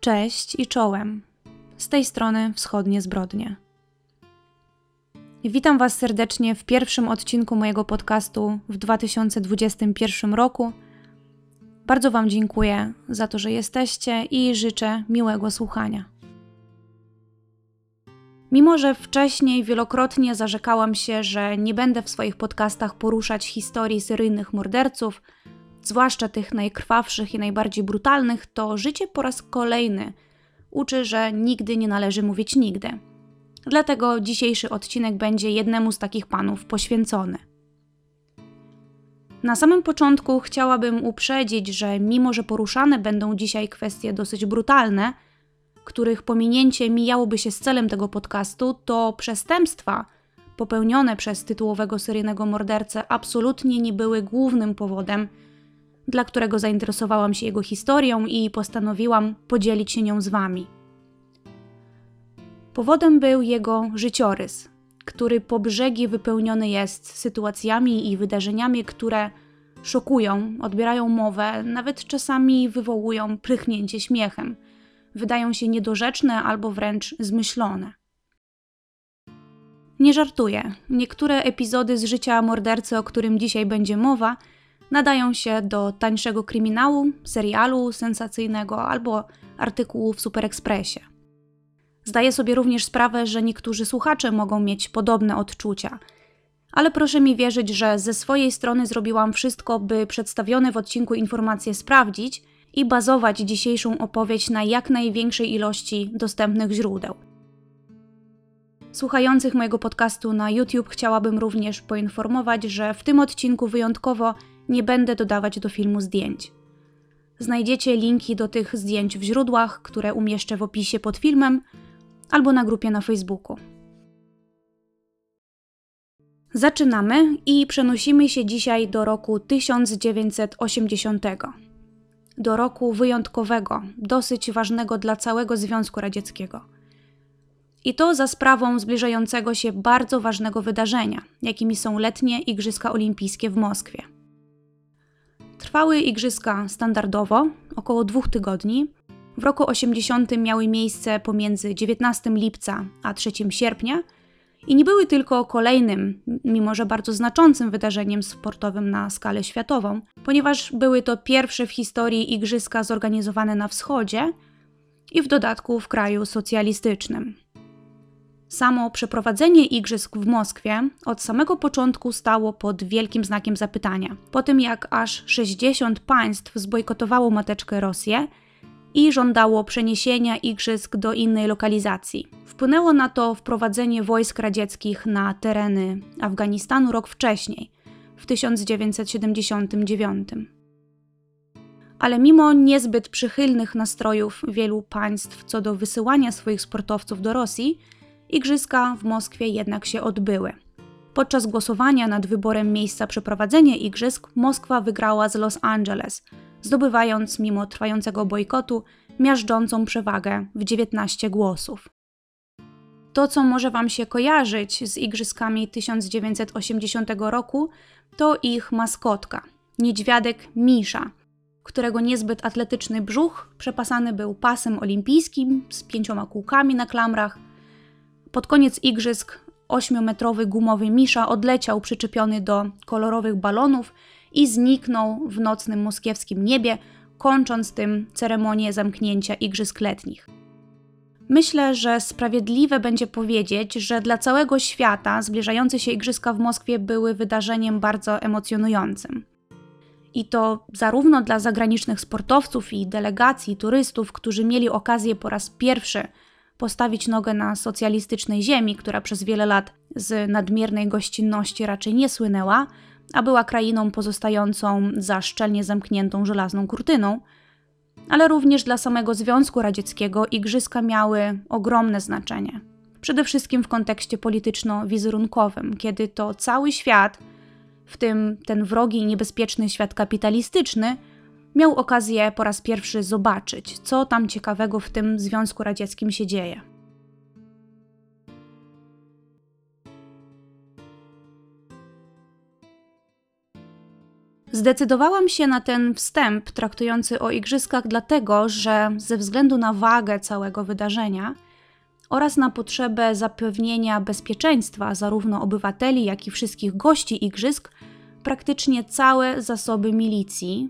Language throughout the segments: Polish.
Cześć i czołem. Z tej strony wschodnie zbrodnie. Witam Was serdecznie w pierwszym odcinku mojego podcastu w 2021 roku. Bardzo Wam dziękuję za to, że jesteście i życzę miłego słuchania. Mimo, że wcześniej wielokrotnie zarzekałam się, że nie będę w swoich podcastach poruszać historii seryjnych morderców, zwłaszcza tych najkrwawszych i najbardziej brutalnych, to życie po raz kolejny uczy, że nigdy nie należy mówić nigdy. Dlatego dzisiejszy odcinek będzie jednemu z takich panów poświęcony. Na samym początku chciałabym uprzedzić, że mimo, że poruszane będą dzisiaj kwestie dosyć brutalne, których pominięcie mijałoby się z celem tego podcastu, to przestępstwa popełnione przez tytułowego seryjnego mordercę absolutnie nie były głównym powodem, dla którego zainteresowałam się jego historią i postanowiłam podzielić się nią z wami. Powodem był jego życiorys, który po brzegi wypełniony jest sytuacjami i wydarzeniami, które szokują, odbierają mowę, nawet czasami wywołują prychnięcie śmiechem. Wydają się niedorzeczne albo wręcz zmyślone. Nie żartuję. Niektóre epizody z życia mordercy, o którym dzisiaj będzie mowa, nadają się do tańszego kryminału, serialu sensacyjnego albo artykułu w Super Expressie. Zdaję sobie również sprawę, że niektórzy słuchacze mogą mieć podobne odczucia. Ale proszę mi wierzyć, że ze swojej strony zrobiłam wszystko, by przedstawione w odcinku informacje sprawdzić i bazować dzisiejszą opowieść na jak największej ilości dostępnych źródeł. Słuchających mojego podcastu na YouTube chciałabym również poinformować, że w tym odcinku wyjątkowo nie będę dodawać do filmu zdjęć. Znajdziecie linki do tych zdjęć w źródłach, które umieszczę w opisie pod filmem albo na grupie na Facebooku. Zaczynamy i przenosimy się dzisiaj do roku 1980. Do roku wyjątkowego, dosyć ważnego dla całego Związku Radzieckiego. I to za sprawą zbliżającego się bardzo ważnego wydarzenia, jakimi są letnie Igrzyska Olimpijskie w Moskwie. Trwały igrzyska standardowo, około dwóch tygodni, w roku 80 miały miejsce pomiędzy 19 lipca a 3 sierpnia i nie były tylko kolejnym, mimo że bardzo znaczącym wydarzeniem sportowym na skalę światową, ponieważ były to pierwsze w historii igrzyska zorganizowane na wschodzie i w dodatku w kraju socjalistycznym. Samo przeprowadzenie igrzysk w Moskwie od samego początku stało pod wielkim znakiem zapytania. Po tym jak aż 60 państw zbojkotowało mateczkę Rosję, i żądało przeniesienia igrzysk do innej lokalizacji. Wpłynęło na to wprowadzenie wojsk radzieckich na tereny Afganistanu rok wcześniej, w 1979. Ale mimo niezbyt przychylnych nastrojów wielu państw co do wysyłania swoich sportowców do Rosji, igrzyska w Moskwie jednak się odbyły. Podczas głosowania nad wyborem miejsca przeprowadzenia igrzysk Moskwa wygrała z Los Angeles – zdobywając mimo trwającego bojkotu miażdżącą przewagę w 19 głosów. To, co może Wam się kojarzyć z igrzyskami 1980 roku, to ich maskotka niedźwiadek Misza, którego niezbyt atletyczny brzuch przepasany był pasem olimpijskim z pięcioma kółkami na klamrach. Pod koniec igrzysk ośmiometrowy gumowy Misza odleciał przyczepiony do kolorowych balonów i zniknął w nocnym moskiewskim niebie, kończąc tym ceremonię zamknięcia Igrzysk Letnich. Myślę, że sprawiedliwe będzie powiedzieć, że dla całego świata zbliżające się Igrzyska w Moskwie były wydarzeniem bardzo emocjonującym. I to zarówno dla zagranicznych sportowców i delegacji, turystów, którzy mieli okazję po raz pierwszy postawić nogę na socjalistycznej ziemi, która przez wiele lat z nadmiernej gościnności raczej nie słynęła, a była krainą pozostającą za szczelnie zamkniętą żelazną kurtyną, ale również dla samego Związku Radzieckiego igrzyska miały ogromne znaczenie. Przede wszystkim w kontekście polityczno-wizerunkowym, kiedy to cały świat, w tym ten wrogi i niebezpieczny świat kapitalistyczny, miał okazję po raz pierwszy zobaczyć, co tam ciekawego w tym Związku Radzieckim się dzieje. Zdecydowałam się na ten wstęp traktujący o igrzyskach, dlatego że ze względu na wagę całego wydarzenia oraz na potrzebę zapewnienia bezpieczeństwa zarówno obywateli, jak i wszystkich gości igrzysk, praktycznie całe zasoby milicji,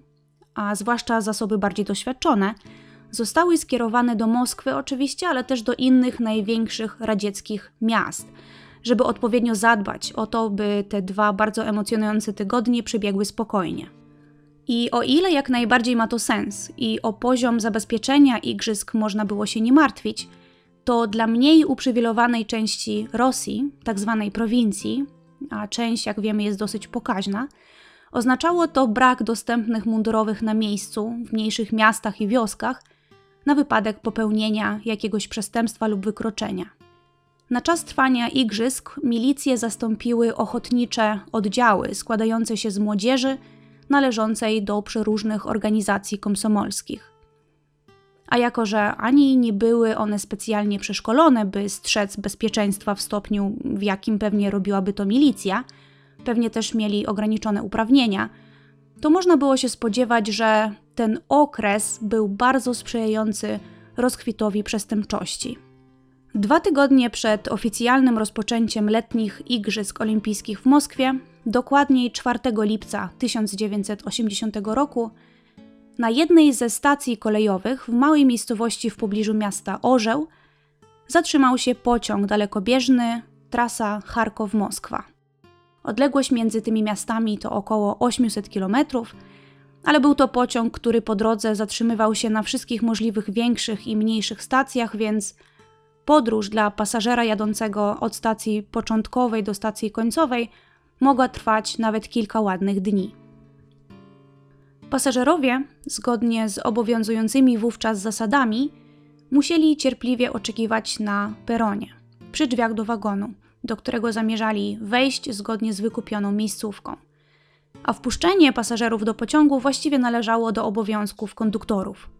a zwłaszcza zasoby bardziej doświadczone, zostały skierowane do Moskwy oczywiście, ale też do innych największych radzieckich miast, żeby odpowiednio zadbać o to, by te dwa bardzo emocjonujące tygodnie przebiegły spokojnie. I o ile jak najbardziej ma to sens i o poziom zabezpieczenia igrzysk można było się nie martwić, to dla mniej uprzywilejowanej części Rosji, tak zwanej prowincji, a część, jak wiemy, jest dosyć pokaźna, oznaczało to brak dostępnych mundurowych na miejscu w mniejszych miastach i wioskach na wypadek popełnienia jakiegoś przestępstwa lub wykroczenia. Na czas trwania igrzysk milicje zastąpiły ochotnicze oddziały składające się z młodzieży należącej do przeróżnych organizacji komsomolskich. A jako, że ani nie były one specjalnie przeszkolone, by strzec bezpieczeństwa w stopniu, w jakim pewnie robiłaby to milicja, pewnie też mieli ograniczone uprawnienia, to można było się spodziewać, że ten okres był bardzo sprzyjający rozkwitowi przestępczości. Dwa tygodnie przed oficjalnym rozpoczęciem letnich Igrzysk Olimpijskich w Moskwie, dokładniej 4 lipca 1980 roku, na jednej ze stacji kolejowych w małej miejscowości w pobliżu miasta Orzeł zatrzymał się pociąg dalekobieżny, trasa Charkow-Moskwa. Odległość między tymi miastami to około 800 km, ale był to pociąg, który po drodze zatrzymywał się na wszystkich możliwych większych i mniejszych stacjach, więc podróż dla pasażera jadącego od stacji początkowej do stacji końcowej mogła trwać nawet kilka ładnych dni. Pasażerowie, zgodnie z obowiązującymi wówczas zasadami, musieli cierpliwie oczekiwać na peronie, przy drzwiach do wagonu, do którego zamierzali wejść zgodnie z wykupioną miejscówką. A wpuszczenie pasażerów do pociągu właściwie należało do obowiązków konduktorów.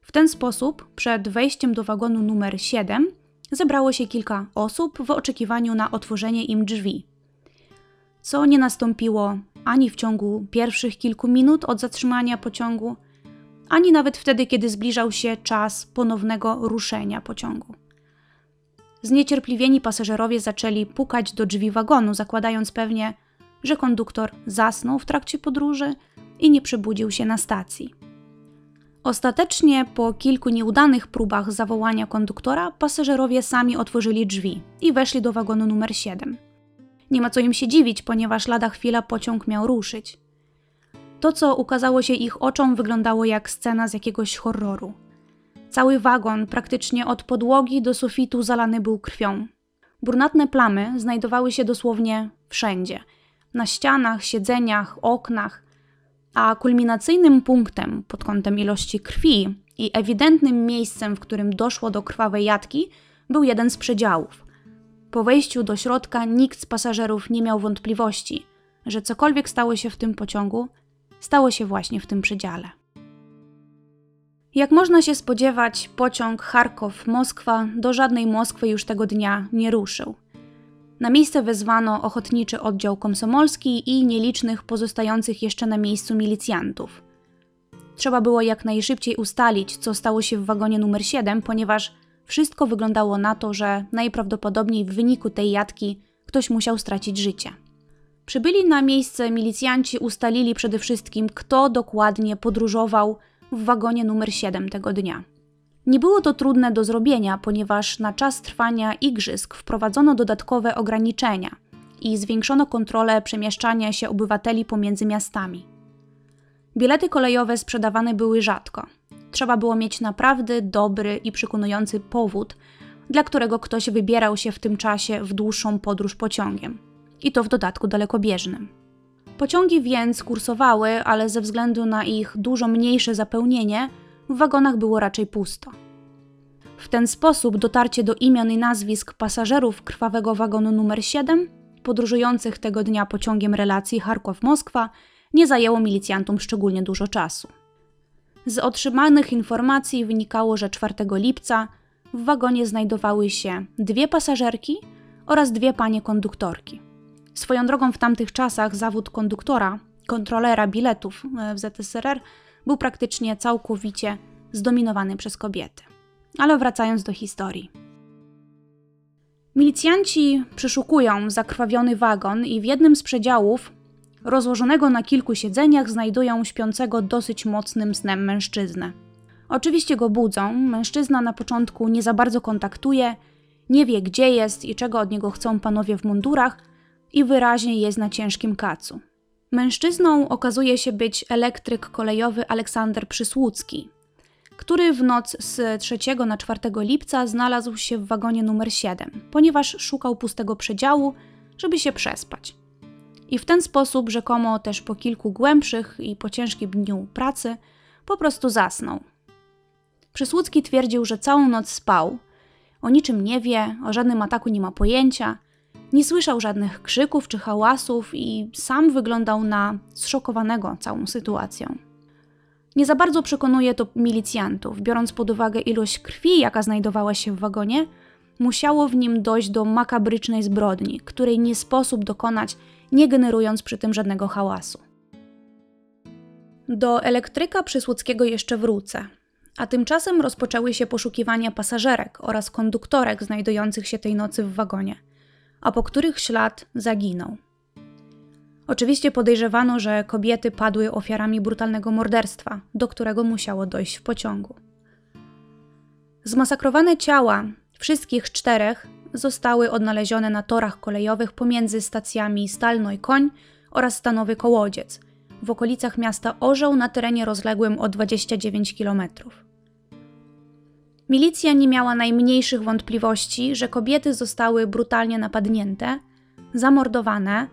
W ten sposób, przed wejściem do wagonu numer 7, zebrało się kilka osób w oczekiwaniu na otworzenie im drzwi. Co nie nastąpiło ani w ciągu pierwszych kilku minut od zatrzymania pociągu, ani nawet wtedy, kiedy zbliżał się czas ponownego ruszenia pociągu. Zniecierpliwieni pasażerowie zaczęli pukać do drzwi wagonu, zakładając pewnie, że konduktor zasnął w trakcie podróży i nie przebudził się na stacji. Ostatecznie, po kilku nieudanych próbach zawołania konduktora, pasażerowie sami otworzyli drzwi i weszli do wagonu numer 7. Nie ma co im się dziwić, ponieważ lada chwila pociąg miał ruszyć. To, co ukazało się ich oczom, wyglądało jak scena z jakiegoś horroru. Cały wagon, praktycznie od podłogi do sufitu, zalany był krwią. Brunatne plamy znajdowały się dosłownie wszędzie na ścianach, siedzeniach, oknach, a kulminacyjnym punktem pod kątem ilości krwi i ewidentnym miejscem, w którym doszło do krwawej jatki, był jeden z przedziałów. Po wejściu do środka nikt z pasażerów nie miał wątpliwości, że cokolwiek stało się w tym pociągu, stało się właśnie w tym przedziale. Jak można się spodziewać, pociąg Charkow-Moskwa do żadnej Moskwy już tego dnia nie ruszył. Na miejsce wezwano ochotniczy oddział komsomolski i nielicznych pozostających jeszcze na miejscu milicjantów. Trzeba było jak najszybciej ustalić, co stało się w wagonie numer 7, ponieważ wszystko wyglądało na to, że najprawdopodobniej w wyniku tej jatki ktoś musiał stracić życie. Przybyli na miejsce milicjanci ustalili przede wszystkim, kto dokładnie podróżował w wagonie numer 7 tego dnia. Nie było to trudne do zrobienia, ponieważ na czas trwania igrzysk wprowadzono dodatkowe ograniczenia i zwiększono kontrolę przemieszczania się obywateli pomiędzy miastami. Bilety kolejowe sprzedawane były rzadko. Trzeba było mieć naprawdę dobry i przekonujący powód, dla którego ktoś wybierał się w tym czasie w dłuższą podróż pociągiem. I to w dodatku dalekobieżnym. Pociągi więc kursowały, ale ze względu na ich dużo mniejsze zapełnienie, w wagonach było raczej pusto. W ten sposób dotarcie do imion i nazwisk pasażerów krwawego wagonu numer 7, podróżujących tego dnia pociągiem relacji Charkow-Moskwa, nie zajęło milicjantom szczególnie dużo czasu. Z otrzymanych informacji wynikało, że 4 lipca w wagonie znajdowały się dwie pasażerki oraz dwie panie konduktorki. Swoją drogą w tamtych czasach zawód konduktora kontrolera biletów e, w ZSRR był praktycznie całkowicie zdominowany przez kobiety. Ale wracając do historii. Milicjanci przeszukują zakrwawiony wagon i w jednym z przedziałów, rozłożonego na kilku siedzeniach, znajdują śpiącego dosyć mocnym snem mężczyznę. Oczywiście go budzą, mężczyzna na początku nie za bardzo kontaktuje, nie wie gdzie jest i czego od niego chcą panowie w mundurach i wyraźnie jest na ciężkim kacu. Mężczyzną okazuje się być elektryk kolejowy Aleksander Przysłucki, który w noc z 3 na 4 lipca znalazł się w wagonie numer 7, ponieważ szukał pustego przedziału, żeby się przespać. I w ten sposób, rzekomo też po kilku głębszych i po ciężkim dniu pracy, po prostu zasnął. Przysłucki twierdził, że całą noc spał, o niczym nie wie, o żadnym ataku nie ma pojęcia, nie słyszał żadnych krzyków czy hałasów i sam wyglądał na zszokowanego całą sytuacją. Nie za bardzo przekonuje to milicjantów, biorąc pod uwagę ilość krwi, jaka znajdowała się w wagonie, musiało w nim dojść do makabrycznej zbrodni, której nie sposób dokonać, nie generując przy tym żadnego hałasu. Do elektryka Przysłuckiego jeszcze wrócę, a tymczasem rozpoczęły się poszukiwania pasażerek oraz konduktorek znajdujących się tej nocy w wagonie, a po których ślad zaginął. Oczywiście podejrzewano, że kobiety padły ofiarami brutalnego morderstwa, do którego musiało dojść w pociągu. Zmasakrowane ciała wszystkich czterech zostały odnalezione na torach kolejowych pomiędzy stacjami Stalno i Koń oraz Stanowy Kołodziec w okolicach miasta Orzeł na terenie rozległym o 29 km. Milicja nie miała najmniejszych wątpliwości, że kobiety zostały brutalnie napadnięte, zamordowane,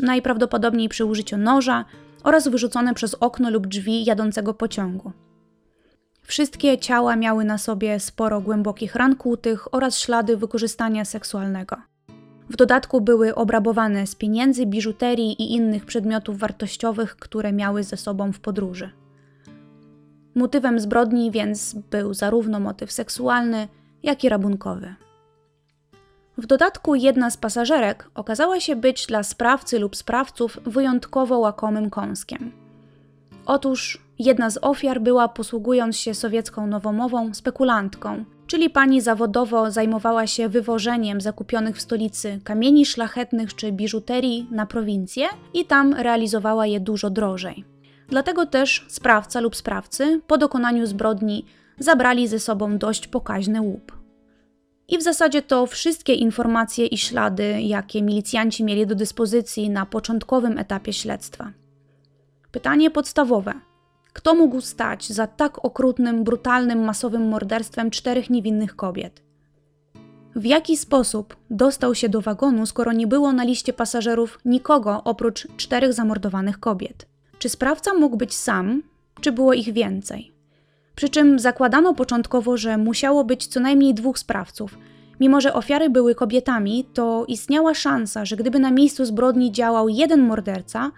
najprawdopodobniej przy użyciu noża oraz wyrzucone przez okno lub drzwi jadącego pociągu. Wszystkie ciała miały na sobie sporo głębokich ran kłutych oraz ślady wykorzystania seksualnego. W dodatku były obrabowane z pieniędzy, biżuterii i innych przedmiotów wartościowych, które miały ze sobą w podróży. Motywem zbrodni więc był zarówno motyw seksualny, jak i rabunkowy. W dodatku jedna z pasażerek okazała się być dla sprawcy lub sprawców wyjątkowo łakomym kąskiem. Otóż jedna z ofiar była, posługując się sowiecką nowomową, spekulantką, czyli pani zawodowo zajmowała się wywożeniem zakupionych w stolicy kamieni szlachetnych czy biżuterii na prowincję i tam realizowała je dużo drożej. Dlatego też sprawca lub sprawcy po dokonaniu zbrodni zabrali ze sobą dość pokaźny łup. I w zasadzie to wszystkie informacje i ślady, jakie milicjanci mieli do dyspozycji na początkowym etapie śledztwa. Pytanie podstawowe: kto mógł stać za tak okrutnym, brutalnym, masowym morderstwem czterech niewinnych kobiet? W jaki sposób dostał się do wagonu, skoro nie było na liście pasażerów nikogo oprócz czterech zamordowanych kobiet? Czy sprawca mógł być sam, czy było ich więcej? Przy czym zakładano początkowo, że musiało być co najmniej dwóch sprawców. Mimo, że ofiary były kobietami, to istniała szansa, że gdyby na miejscu zbrodni działał jeden morderca,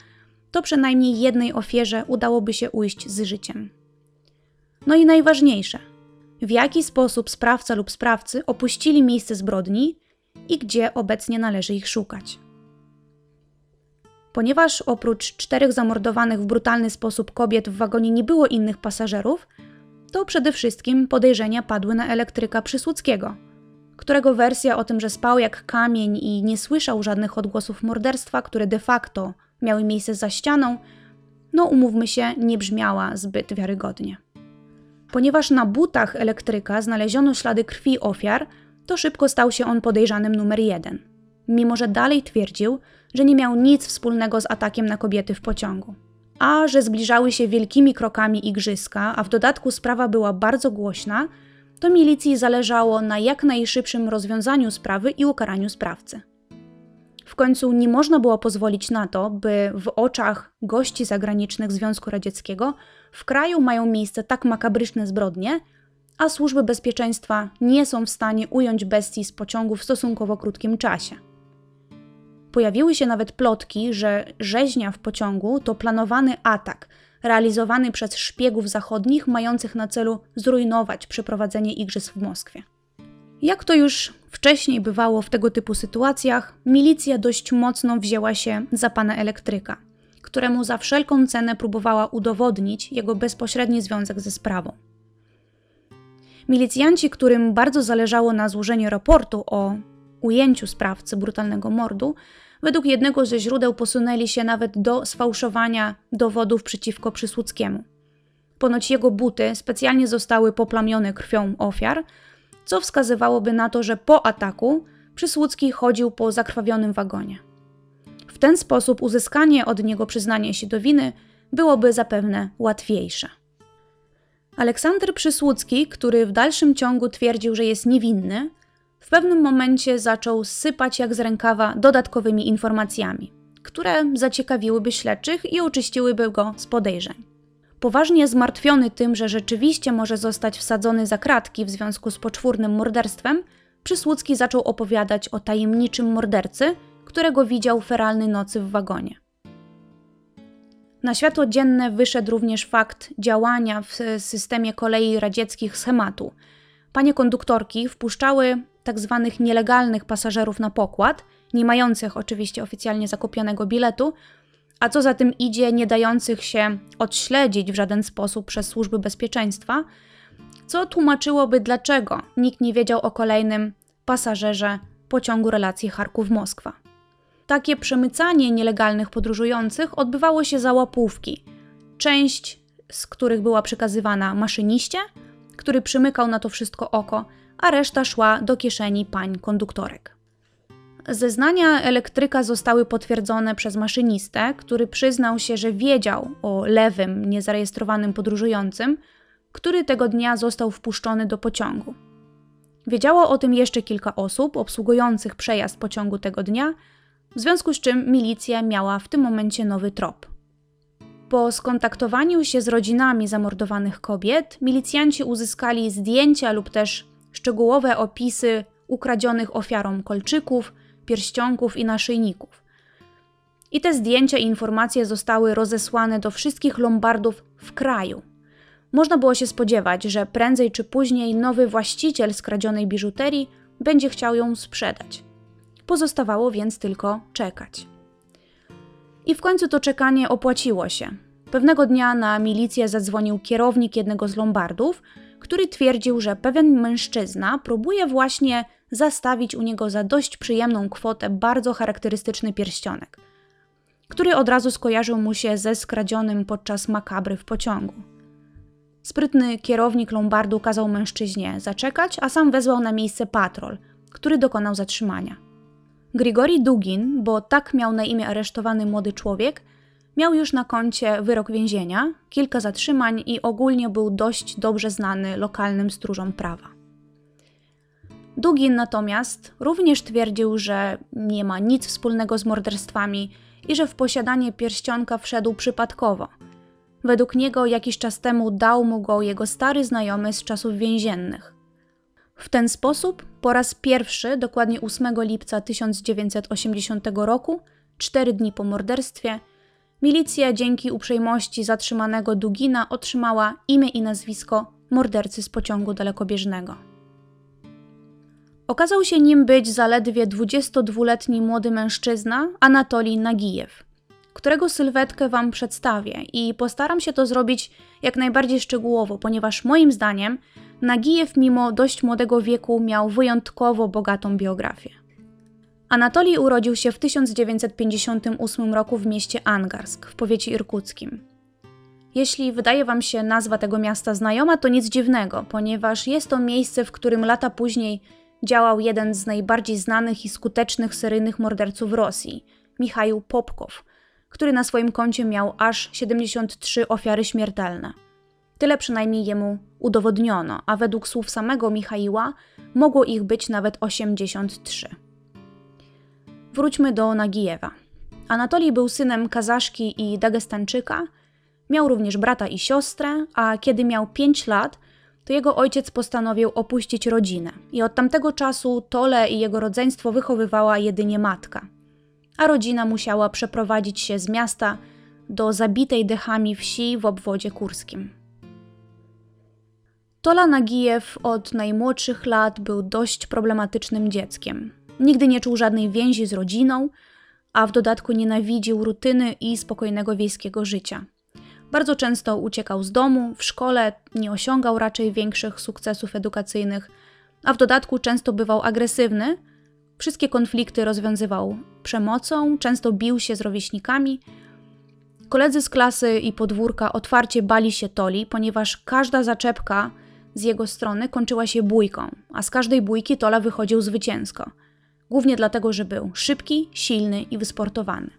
to przynajmniej jednej ofierze udałoby się ujść z życiem. No i najważniejsze, w jaki sposób sprawca lub sprawcy opuścili miejsce zbrodni i gdzie obecnie należy ich szukać. Ponieważ oprócz czterech zamordowanych w brutalny sposób kobiet w wagonie nie było innych pasażerów, to przede wszystkim podejrzenia padły na elektryka Przysłuckiego, którego wersja o tym, że spał jak kamień i nie słyszał żadnych odgłosów morderstwa, które de facto miały miejsce za ścianą, no umówmy się, nie brzmiała zbyt wiarygodnie. Ponieważ na butach elektryka znaleziono ślady krwi ofiar, to szybko stał się on podejrzanym numer jeden, mimo że dalej twierdził, że nie miał nic wspólnego z atakiem na kobiety w pociągu. A że zbliżały się wielkimi krokami igrzyska, a w dodatku sprawa była bardzo głośna, to milicji zależało na jak najszybszym rozwiązaniu sprawy i ukaraniu sprawcy. W końcu nie można było pozwolić na to, by w oczach gości zagranicznych Związku Radzieckiego w kraju mają miejsce tak makabryczne zbrodnie, a służby bezpieczeństwa nie są w stanie ująć bestii z pociągu w stosunkowo krótkim czasie. Pojawiły się nawet plotki, że rzeźnia w pociągu to planowany atak realizowany przez szpiegów zachodnich mających na celu zrujnować przeprowadzenie igrzysk w Moskwie. Jak to już wcześniej bywało w tego typu sytuacjach, milicja dość mocno wzięła się za pana elektryka, któremu za wszelką cenę próbowała udowodnić jego bezpośredni związek ze sprawą. Milicjanci, którym bardzo zależało na złożeniu raportu o ujęciu sprawcy brutalnego mordu, według jednego ze źródeł posunęli się nawet do sfałszowania dowodów przeciwko Przysłuckiemu. Ponoć jego buty specjalnie zostały poplamione krwią ofiar, co wskazywałoby na to, że po ataku Przysłucki chodził po zakrwawionym wagonie. W ten sposób uzyskanie od niego przyznania się do winy byłoby zapewne łatwiejsze. Aleksander Przysłucki, który w dalszym ciągu twierdził, że jest niewinny, w pewnym momencie zaczął sypać jak z rękawa dodatkowymi informacjami, które zaciekawiłyby śledczych i oczyściłyby go z podejrzeń. Poważnie zmartwiony tym, że rzeczywiście może zostać wsadzony za kratki w związku z poczwórnym morderstwem, Przysłucki zaczął opowiadać o tajemniczym mordercy, którego widział feralnej nocy w wagonie. Na światło dzienne wyszedł również fakt działania w systemie kolei radzieckich schematu. Panie konduktorki wpuszczały tzw. Tak nielegalnych pasażerów na pokład, nie mających oczywiście oficjalnie zakupionego biletu, a co za tym idzie, nie dających się odśledzić w żaden sposób przez służby bezpieczeństwa, co tłumaczyłoby, dlaczego nikt nie wiedział o kolejnym pasażerze pociągu relacji Charków-Moskwa. Takie przemycanie nielegalnych podróżujących odbywało się za łapówki, część z których była przekazywana maszyniście, który przymykał na to wszystko oko, a reszta szła do kieszeni pań konduktorek. Zeznania elektryka zostały potwierdzone przez maszynistę, który przyznał się, że wiedział o lewym, niezarejestrowanym podróżującym, który tego dnia został wpuszczony do pociągu. Wiedziało o tym jeszcze kilka osób obsługujących przejazd pociągu tego dnia, w związku z czym milicja miała w tym momencie nowy trop. Po skontaktowaniu się z rodzinami zamordowanych kobiet, milicjanci uzyskali zdjęcia lub też szczegółowe opisy ukradzionych ofiarom kolczyków, pierścionków i naszyjników. I te zdjęcia i informacje zostały rozesłane do wszystkich lombardów w kraju. Można było się spodziewać, że prędzej czy później nowy właściciel skradzionej biżuterii będzie chciał ją sprzedać. Pozostawało więc tylko czekać. I w końcu to czekanie opłaciło się. Pewnego dnia na milicję zadzwonił kierownik jednego z lombardów, który twierdził, że pewien mężczyzna próbuje właśnie zastawić u niego za dość przyjemną kwotę bardzo charakterystyczny pierścionek, który od razu skojarzył mu się ze skradzionym podczas makabry w pociągu. Sprytny kierownik Lombardu kazał mężczyźnie zaczekać, a sam wezwał na miejsce patrol, który dokonał zatrzymania. Grigori Dugin, bo tak miał na imię aresztowany młody człowiek, miał już na koncie wyrok więzienia, kilka zatrzymań i ogólnie był dość dobrze znany lokalnym stróżom prawa. Dugin natomiast również twierdził, że nie ma nic wspólnego z morderstwami i że w posiadanie pierścionka wszedł przypadkowo. Według niego jakiś czas temu dał mu go jego stary znajomy z czasów więziennych. W ten sposób po raz pierwszy, dokładnie 8 lipca 1980 roku, cztery dni po morderstwie, milicja dzięki uprzejmości zatrzymanego Dugina otrzymała imię i nazwisko mordercy z pociągu dalekobieżnego. Okazał się nim być zaledwie 22-letni młody mężczyzna Anatolij Nagijew, którego sylwetkę Wam przedstawię i postaram się to zrobić jak najbardziej szczegółowo, ponieważ moim zdaniem Nagijew mimo dość młodego wieku miał wyjątkowo bogatą biografię. Anatolij urodził się w 1958 roku w mieście Angarsk w powiecie irkuckim. Jeśli wydaje Wam się nazwa tego miasta znajoma, to nic dziwnego, ponieważ jest to miejsce, w którym lata później działał jeden z najbardziej znanych i skutecznych seryjnych morderców Rosji, Michał Popkow, który na swoim koncie miał aż 73 ofiary śmiertelne. Tyle przynajmniej jemu udowodniono, a według słów samego Michaiła mogło ich być nawet 83. Wróćmy do Nagijewa. Anatolij był synem Kazaszki i Dagestańczyka, miał również brata i siostrę, a kiedy miał 5 lat, to jego ojciec postanowił opuścić rodzinę i od tamtego czasu Tole i jego rodzeństwo wychowywała jedynie matka, a rodzina musiała przeprowadzić się z miasta do zabitej dechami wsi w obwodzie kurskim. Tola Nagijew od najmłodszych lat był dość problematycznym dzieckiem. Nigdy nie czuł żadnej więzi z rodziną, a w dodatku nienawidził rutyny i spokojnego wiejskiego życia. Bardzo często uciekał z domu, w szkole nie osiągał raczej większych sukcesów edukacyjnych, a w dodatku często bywał agresywny. Wszystkie konflikty rozwiązywał przemocą, często bił się z rówieśnikami. Koledzy z klasy i podwórka otwarcie bali się Toli, ponieważ każda zaczepka z jego strony kończyła się bójką, a z każdej bójki Tola wychodził zwycięsko. Głównie dlatego, że był szybki, silny i wysportowany.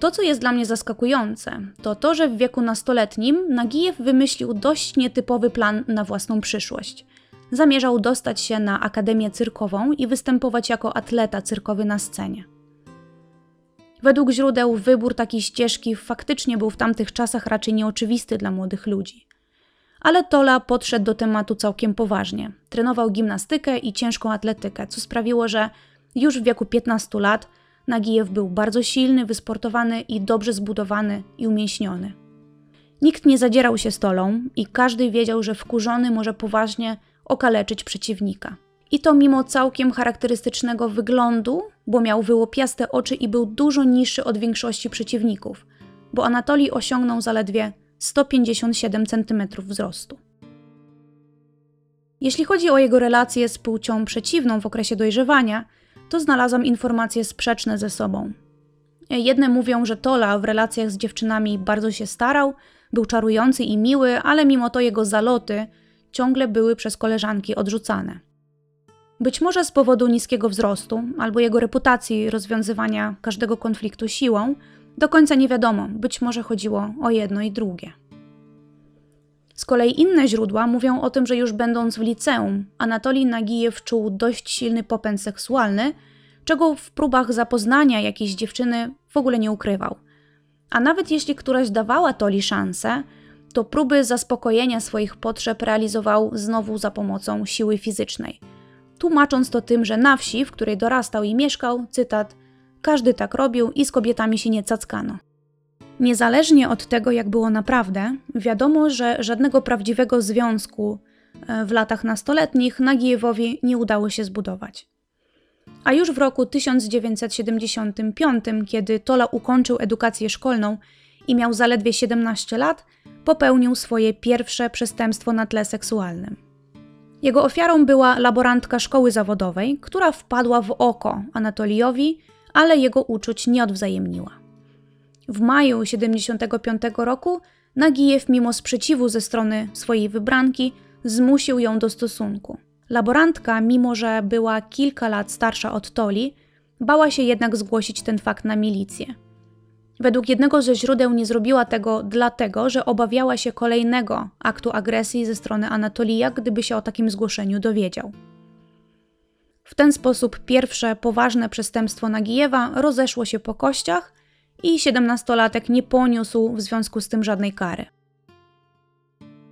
To, co jest dla mnie zaskakujące, to to, że w wieku nastoletnim Nagijew wymyślił dość nietypowy plan na własną przyszłość. Zamierzał dostać się na akademię cyrkową i występować jako atleta cyrkowy na scenie. Według źródeł wybór takiej ścieżki faktycznie był w tamtych czasach raczej nieoczywisty dla młodych ludzi. Ale Tola podszedł do tematu całkiem poważnie. Trenował gimnastykę i ciężką atletykę, co sprawiło, że już w wieku 15 lat Nagijew był bardzo silny, wysportowany i dobrze zbudowany i umięśniony. Nikt nie zadzierał się stolą i każdy wiedział, że wkurzony może poważnie okaleczyć przeciwnika. I to mimo całkiem charakterystycznego wyglądu, bo miał wyłopiaste oczy i był dużo niższy od większości przeciwników, bo Anatolii osiągnął zaledwie 157 cm wzrostu. Jeśli chodzi o jego relacje z płcią przeciwną w okresie dojrzewania, to znalazłam informacje sprzeczne ze sobą. Jedne mówią, że Tola w relacjach z dziewczynami bardzo się starał, był czarujący i miły, ale mimo to jego zaloty ciągle były przez koleżanki odrzucane. Być może z powodu niskiego wzrostu albo jego reputacji rozwiązywania każdego konfliktu siłą, do końca nie wiadomo, być może chodziło o jedno i drugie. Z kolei inne źródła mówią o tym, że już będąc w liceum, Anatolij Nagijew czuł dość silny popęd seksualny, czego w próbach zapoznania jakiejś dziewczyny w ogóle nie ukrywał. A nawet jeśli któraś dawała Toli szansę, to próby zaspokojenia swoich potrzeb realizował znowu za pomocą siły fizycznej. Tłumacząc to tym, że na wsi, w której dorastał i mieszkał, cytat, każdy tak robił i z kobietami się nie cackano. Niezależnie od tego, jak było naprawdę, wiadomo, że żadnego prawdziwego związku e, w latach nastoletnich Nagijewowi nie udało się zbudować. A już w roku 1975, kiedy Tola ukończył edukację szkolną i miał zaledwie 17 lat, popełnił swoje pierwsze przestępstwo na tle seksualnym. Jego ofiarą była laborantka szkoły zawodowej, która wpadła w oko Anatoliowi, ale jego uczuć nie odwzajemniła. W maju 75 roku Nagijew, mimo sprzeciwu ze strony swojej wybranki, zmusił ją do stosunku. Laborantka, mimo że była kilka lat starsza od Toli, bała się jednak zgłosić ten fakt na milicję. Według jednego ze źródeł nie zrobiła tego dlatego, że obawiała się kolejnego aktu agresji ze strony Anatolija, gdyby się o takim zgłoszeniu dowiedział. W ten sposób pierwsze poważne przestępstwo Nagijewa rozeszło się po kościach i siedemnastolatek nie poniósł w związku z tym żadnej kary.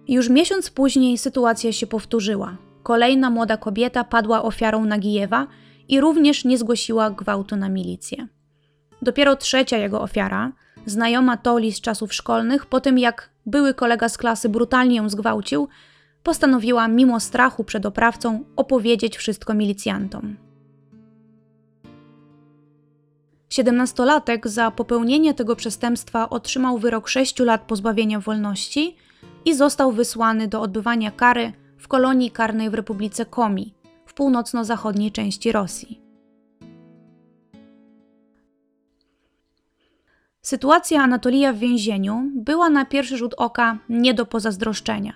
Już miesiąc później sytuacja się powtórzyła. Kolejna młoda kobieta padła ofiarą Nagijewa i również nie zgłosiła gwałtu na milicję. Dopiero trzecia jego ofiara, znajoma Toli z czasów szkolnych, po tym jak były kolega z klasy brutalnie ją zgwałcił, postanowiła mimo strachu przed oprawcą opowiedzieć wszystko milicjantom. Siedemnastolatek za popełnienie tego przestępstwa otrzymał wyrok 6 lat pozbawienia wolności i został wysłany do odbywania kary w kolonii karnej w Republice Komi w północno-zachodniej części Rosji. Sytuacja Anatolija w więzieniu była na pierwszy rzut oka nie do pozazdroszczenia.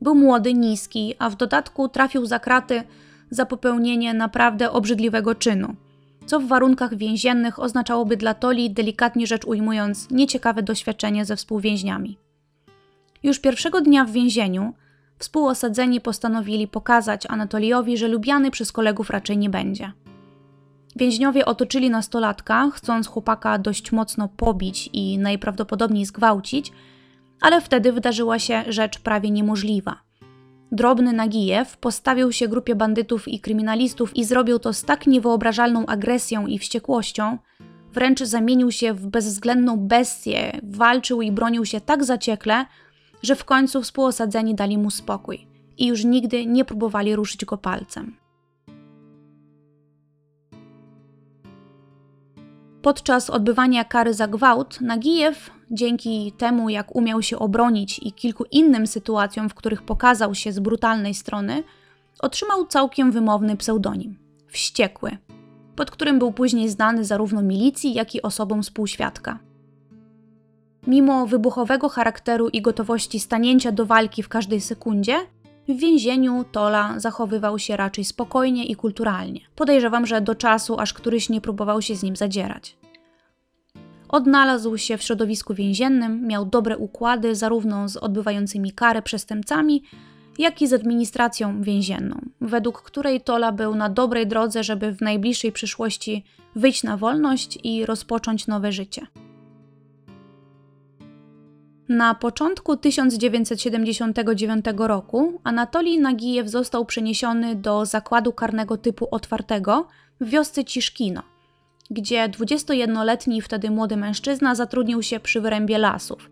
Był młody, niski, a w dodatku trafił za kraty za popełnienie naprawdę obrzydliwego czynu – co w warunkach więziennych oznaczałoby dla Toli, delikatnie rzecz ujmując, nieciekawe doświadczenie ze współwięźniami. Już pierwszego dnia w więzieniu współosadzeni postanowili pokazać Anatoliowi, że lubiany przez kolegów raczej nie będzie. Więźniowie otoczyli nastolatka, chcąc chłopaka dość mocno pobić i najprawdopodobniej zgwałcić, ale wtedy wydarzyła się rzecz prawie niemożliwa – Drobny Nagijew postawił się grupie bandytów i kryminalistów i zrobił to z tak niewyobrażalną agresją i wściekłością, wręcz zamienił się w bezwzględną bestię, walczył i bronił się tak zaciekle, że w końcu współosadzeni dali mu spokój i już nigdy nie próbowali ruszyć go palcem. Podczas odbywania kary za gwałt, Nagijew, dzięki temu jak umiał się obronić i kilku innym sytuacjom, w których pokazał się z brutalnej strony, otrzymał całkiem wymowny pseudonim Wściekły, pod którym był później znany zarówno milicji, jak i osobom współświadka. Mimo wybuchowego charakteru i gotowości stanięcia do walki w każdej sekundzie, w więzieniu Tola zachowywał się raczej spokojnie i kulturalnie. Podejrzewam, że do czasu, aż któryś nie próbował się z nim zadzierać. Odnalazł się w środowisku więziennym, miał dobre układy zarówno z odbywającymi karę przestępcami, jak i z administracją więzienną, według której Tola był na dobrej drodze, żeby w najbliższej przyszłości wyjść na wolność i rozpocząć nowe życie. Na początku 1979 roku Anatolij Nagijew został przeniesiony do zakładu karnego typu otwartego w wiosce Ciszkino, gdzie 21-letni wtedy młody mężczyzna zatrudnił się przy wyrębie lasów.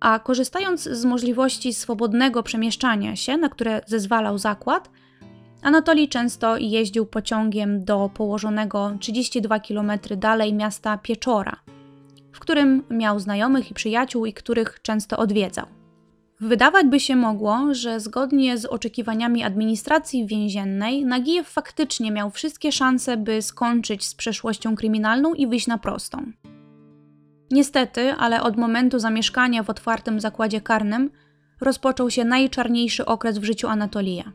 A korzystając z możliwości swobodnego przemieszczania się, na które zezwalał zakład, Anatolij często jeździł pociągiem do położonego 32 km dalej miasta Pieczora – w którym miał znajomych i przyjaciół i których często odwiedzał. Wydawać by się mogło, że zgodnie z oczekiwaniami administracji więziennej, Nagijew faktycznie miał wszystkie szanse, by skończyć z przeszłością kryminalną i wyjść na prostą. Niestety, ale od momentu zamieszkania w otwartym zakładzie karnym rozpoczął się najczarniejszy okres w życiu Anatolija.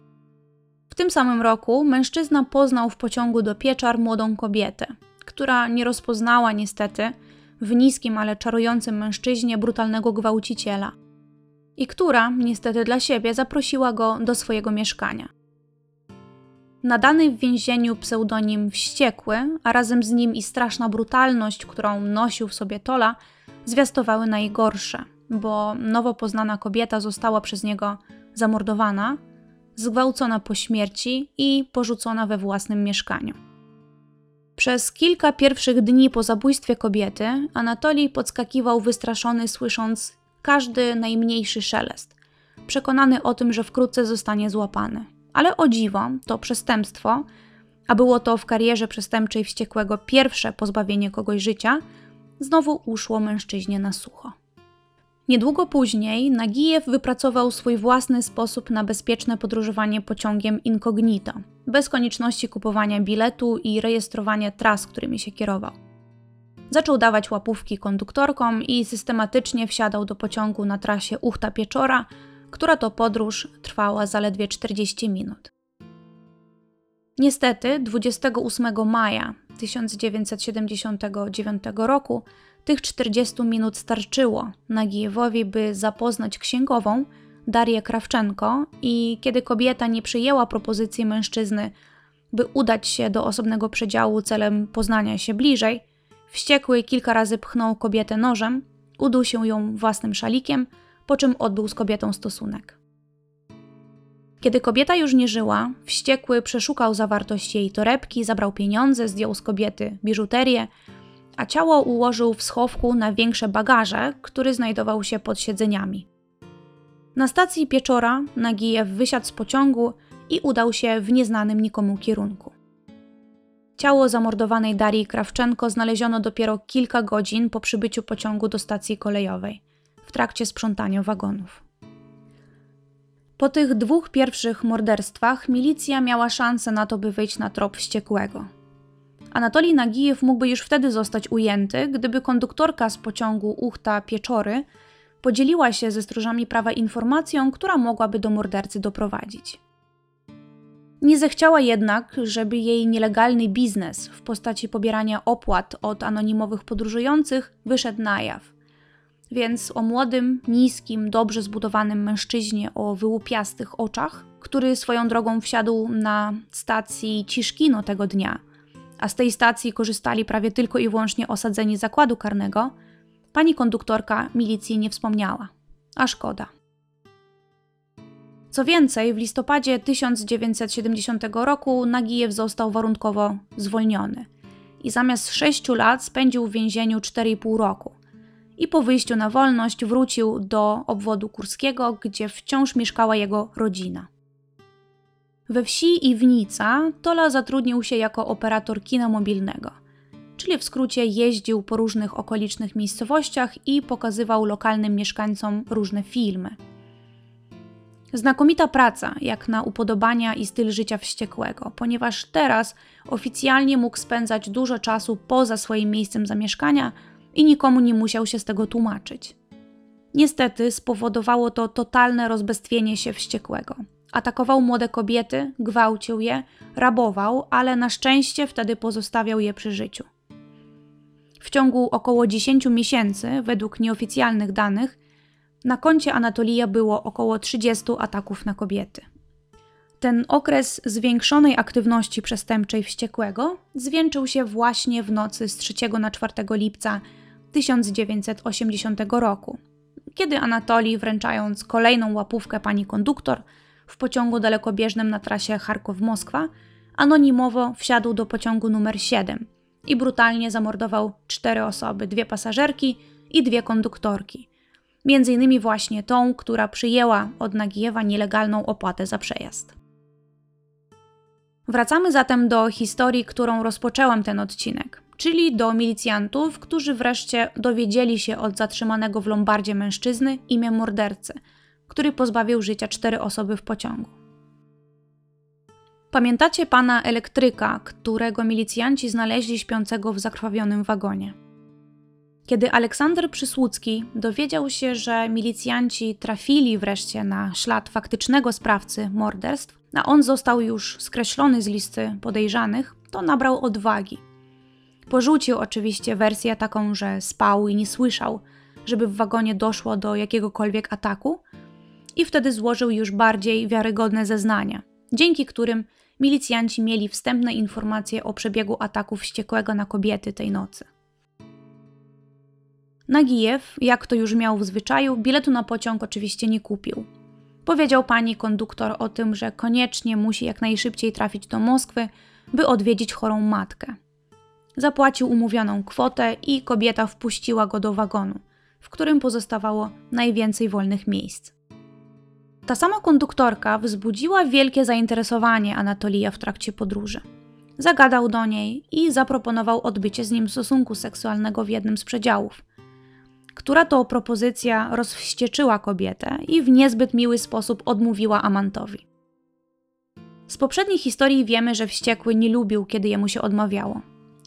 W tym samym roku mężczyzna poznał w pociągu do Pieczar młodą kobietę, która nie rozpoznała niestety w niskim, ale czarującym mężczyźnie brutalnego gwałciciela, i która, niestety dla siebie, zaprosiła go do swojego mieszkania. Nadany w więzieniu pseudonim Wściekły, a razem z nim i straszna brutalność, którą nosił w sobie Tola, zwiastowały najgorsze, bo nowo poznana kobieta została przez niego zamordowana, zgwałcona po śmierci i porzucona we własnym mieszkaniu. Przez kilka pierwszych dni po zabójstwie kobiety Anatolij podskakiwał wystraszony, słysząc każdy najmniejszy szelest, przekonany o tym, że wkrótce zostanie złapany. Ale o dziwo, to przestępstwo, a było to w karierze przestępczej wściekłego pierwsze pozbawienie kogoś życia, znowu uszło mężczyźnie na sucho. Niedługo później Nagijew wypracował swój własny sposób na bezpieczne podróżowanie pociągiem incognito, bez konieczności kupowania biletu i rejestrowania tras, którymi się kierował. Zaczął dawać łapówki konduktorkom i systematycznie wsiadał do pociągu na trasie Uchta-Pieczora, która to podróż trwała zaledwie 40 minut. Niestety 28 maja 1979 roku tych 40 minut starczyło Nagijewowi, by zapoznać księgową Darię Krawczenko i kiedy kobieta nie przyjęła propozycji mężczyzny, by udać się do osobnego przedziału celem poznania się bliżej, wściekły kilka razy pchnął kobietę nożem, udusił ją własnym szalikiem, po czym odbył z kobietą stosunek. Kiedy kobieta już nie żyła, wściekły przeszukał zawartość jej torebki, zabrał pieniądze, zdjął z kobiety biżuterię, a ciało ułożył w schowku na większe bagaże, który znajdował się pod siedzeniami. Na stacji Pieczora Nagijew wysiadł z pociągu i udał się w nieznanym nikomu kierunku. Ciało zamordowanej Darii Krawczenko znaleziono dopiero kilka godzin po przybyciu pociągu do stacji kolejowej, w trakcie sprzątania wagonów. Po tych dwóch pierwszych morderstwach milicja miała szansę na to, by wyjść na trop wściekłego. Anatolij Nagijew mógłby już wtedy zostać ujęty, gdyby konduktorka z pociągu Uchta-Pieczory podzieliła się ze stróżami prawa informacją, która mogłaby do mordercy doprowadzić. Nie zechciała jednak, żeby jej nielegalny biznes w postaci pobierania opłat od anonimowych podróżujących wyszedł na jaw. Więc o młodym, niskim, dobrze zbudowanym mężczyźnie o wyłupiastych oczach, który swoją drogą wsiadł na stacji Ciszkino tego dnia – a z tej stacji korzystali prawie tylko i wyłącznie osadzeni zakładu karnego, pani konduktorka milicji nie wspomniała. A szkoda. Co więcej, w listopadzie 1970 roku Nagijew został warunkowo zwolniony i zamiast 6 lat spędził w więzieniu 4,5 roku. I po wyjściu na wolność wrócił do obwodu kurskiego, gdzie wciąż mieszkała jego rodzina. We wsi Iwnica Tola zatrudnił się jako operator kina mobilnego, czyli w skrócie jeździł po różnych okolicznych miejscowościach i pokazywał lokalnym mieszkańcom różne filmy. Znakomita praca, jak na upodobania i styl życia wściekłego, ponieważ teraz oficjalnie mógł spędzać dużo czasu poza swoim miejscem zamieszkania i nikomu nie musiał się z tego tłumaczyć. Niestety spowodowało to totalne rozbestwienie się wściekłego. Atakował młode kobiety, gwałcił je, rabował, ale na szczęście wtedy pozostawiał je przy życiu. W ciągu około 10 miesięcy, według nieoficjalnych danych, na koncie Anatolija było około 30 ataków na kobiety. Ten okres zwiększonej aktywności przestępczej wściekłego zwieńczył się właśnie w nocy z 3 na 4 lipca 1980 roku, kiedy Anatolij, wręczając kolejną łapówkę pani konduktor w pociągu dalekobieżnym na trasie Charkow-Moskwa, anonimowo wsiadł do pociągu numer 7 i brutalnie zamordował cztery osoby, dwie pasażerki i dwie konduktorki. Między innymi właśnie tą, która przyjęła od Nagijewa nielegalną opłatę za przejazd. Wracamy zatem do historii, którą rozpoczęłam ten odcinek, czyli do milicjantów, którzy wreszcie dowiedzieli się od zatrzymanego w Lombardzie mężczyzny imię mordercy, który pozbawił życia cztery osoby w pociągu. Pamiętacie pana elektryka, którego milicjanci znaleźli śpiącego w zakrwawionym wagonie? Kiedy Aleksander Przysłucki dowiedział się, że milicjanci trafili wreszcie na ślad faktycznego sprawcy morderstw, a on został już skreślony z listy podejrzanych, to nabrał odwagi. Porzucił oczywiście wersję taką, że spał i nie słyszał, żeby w wagonie doszło do jakiegokolwiek ataku, i wtedy złożył już bardziej wiarygodne zeznania, dzięki którym milicjanci mieli wstępne informacje o przebiegu ataku wściekłego na kobiety tej nocy. Nagijew, jak to już miał w zwyczaju, biletu na pociąg oczywiście nie kupił. Powiedział pani konduktor o tym, że koniecznie musi jak najszybciej trafić do Moskwy, by odwiedzić chorą matkę. Zapłacił umówioną kwotę i kobieta wpuściła go do wagonu, w którym pozostawało najwięcej wolnych miejsc. Ta sama konduktorka wzbudziła wielkie zainteresowanie Anatolija w trakcie podróży. Zagadał do niej i zaproponował odbycie z nim stosunku seksualnego w jednym z przedziałów – która to propozycja rozwścieczyła kobietę i w niezbyt miły sposób odmówiła amantowi. Z poprzedniej historii wiemy, że wściekły nie lubił, kiedy jemu się odmawiało.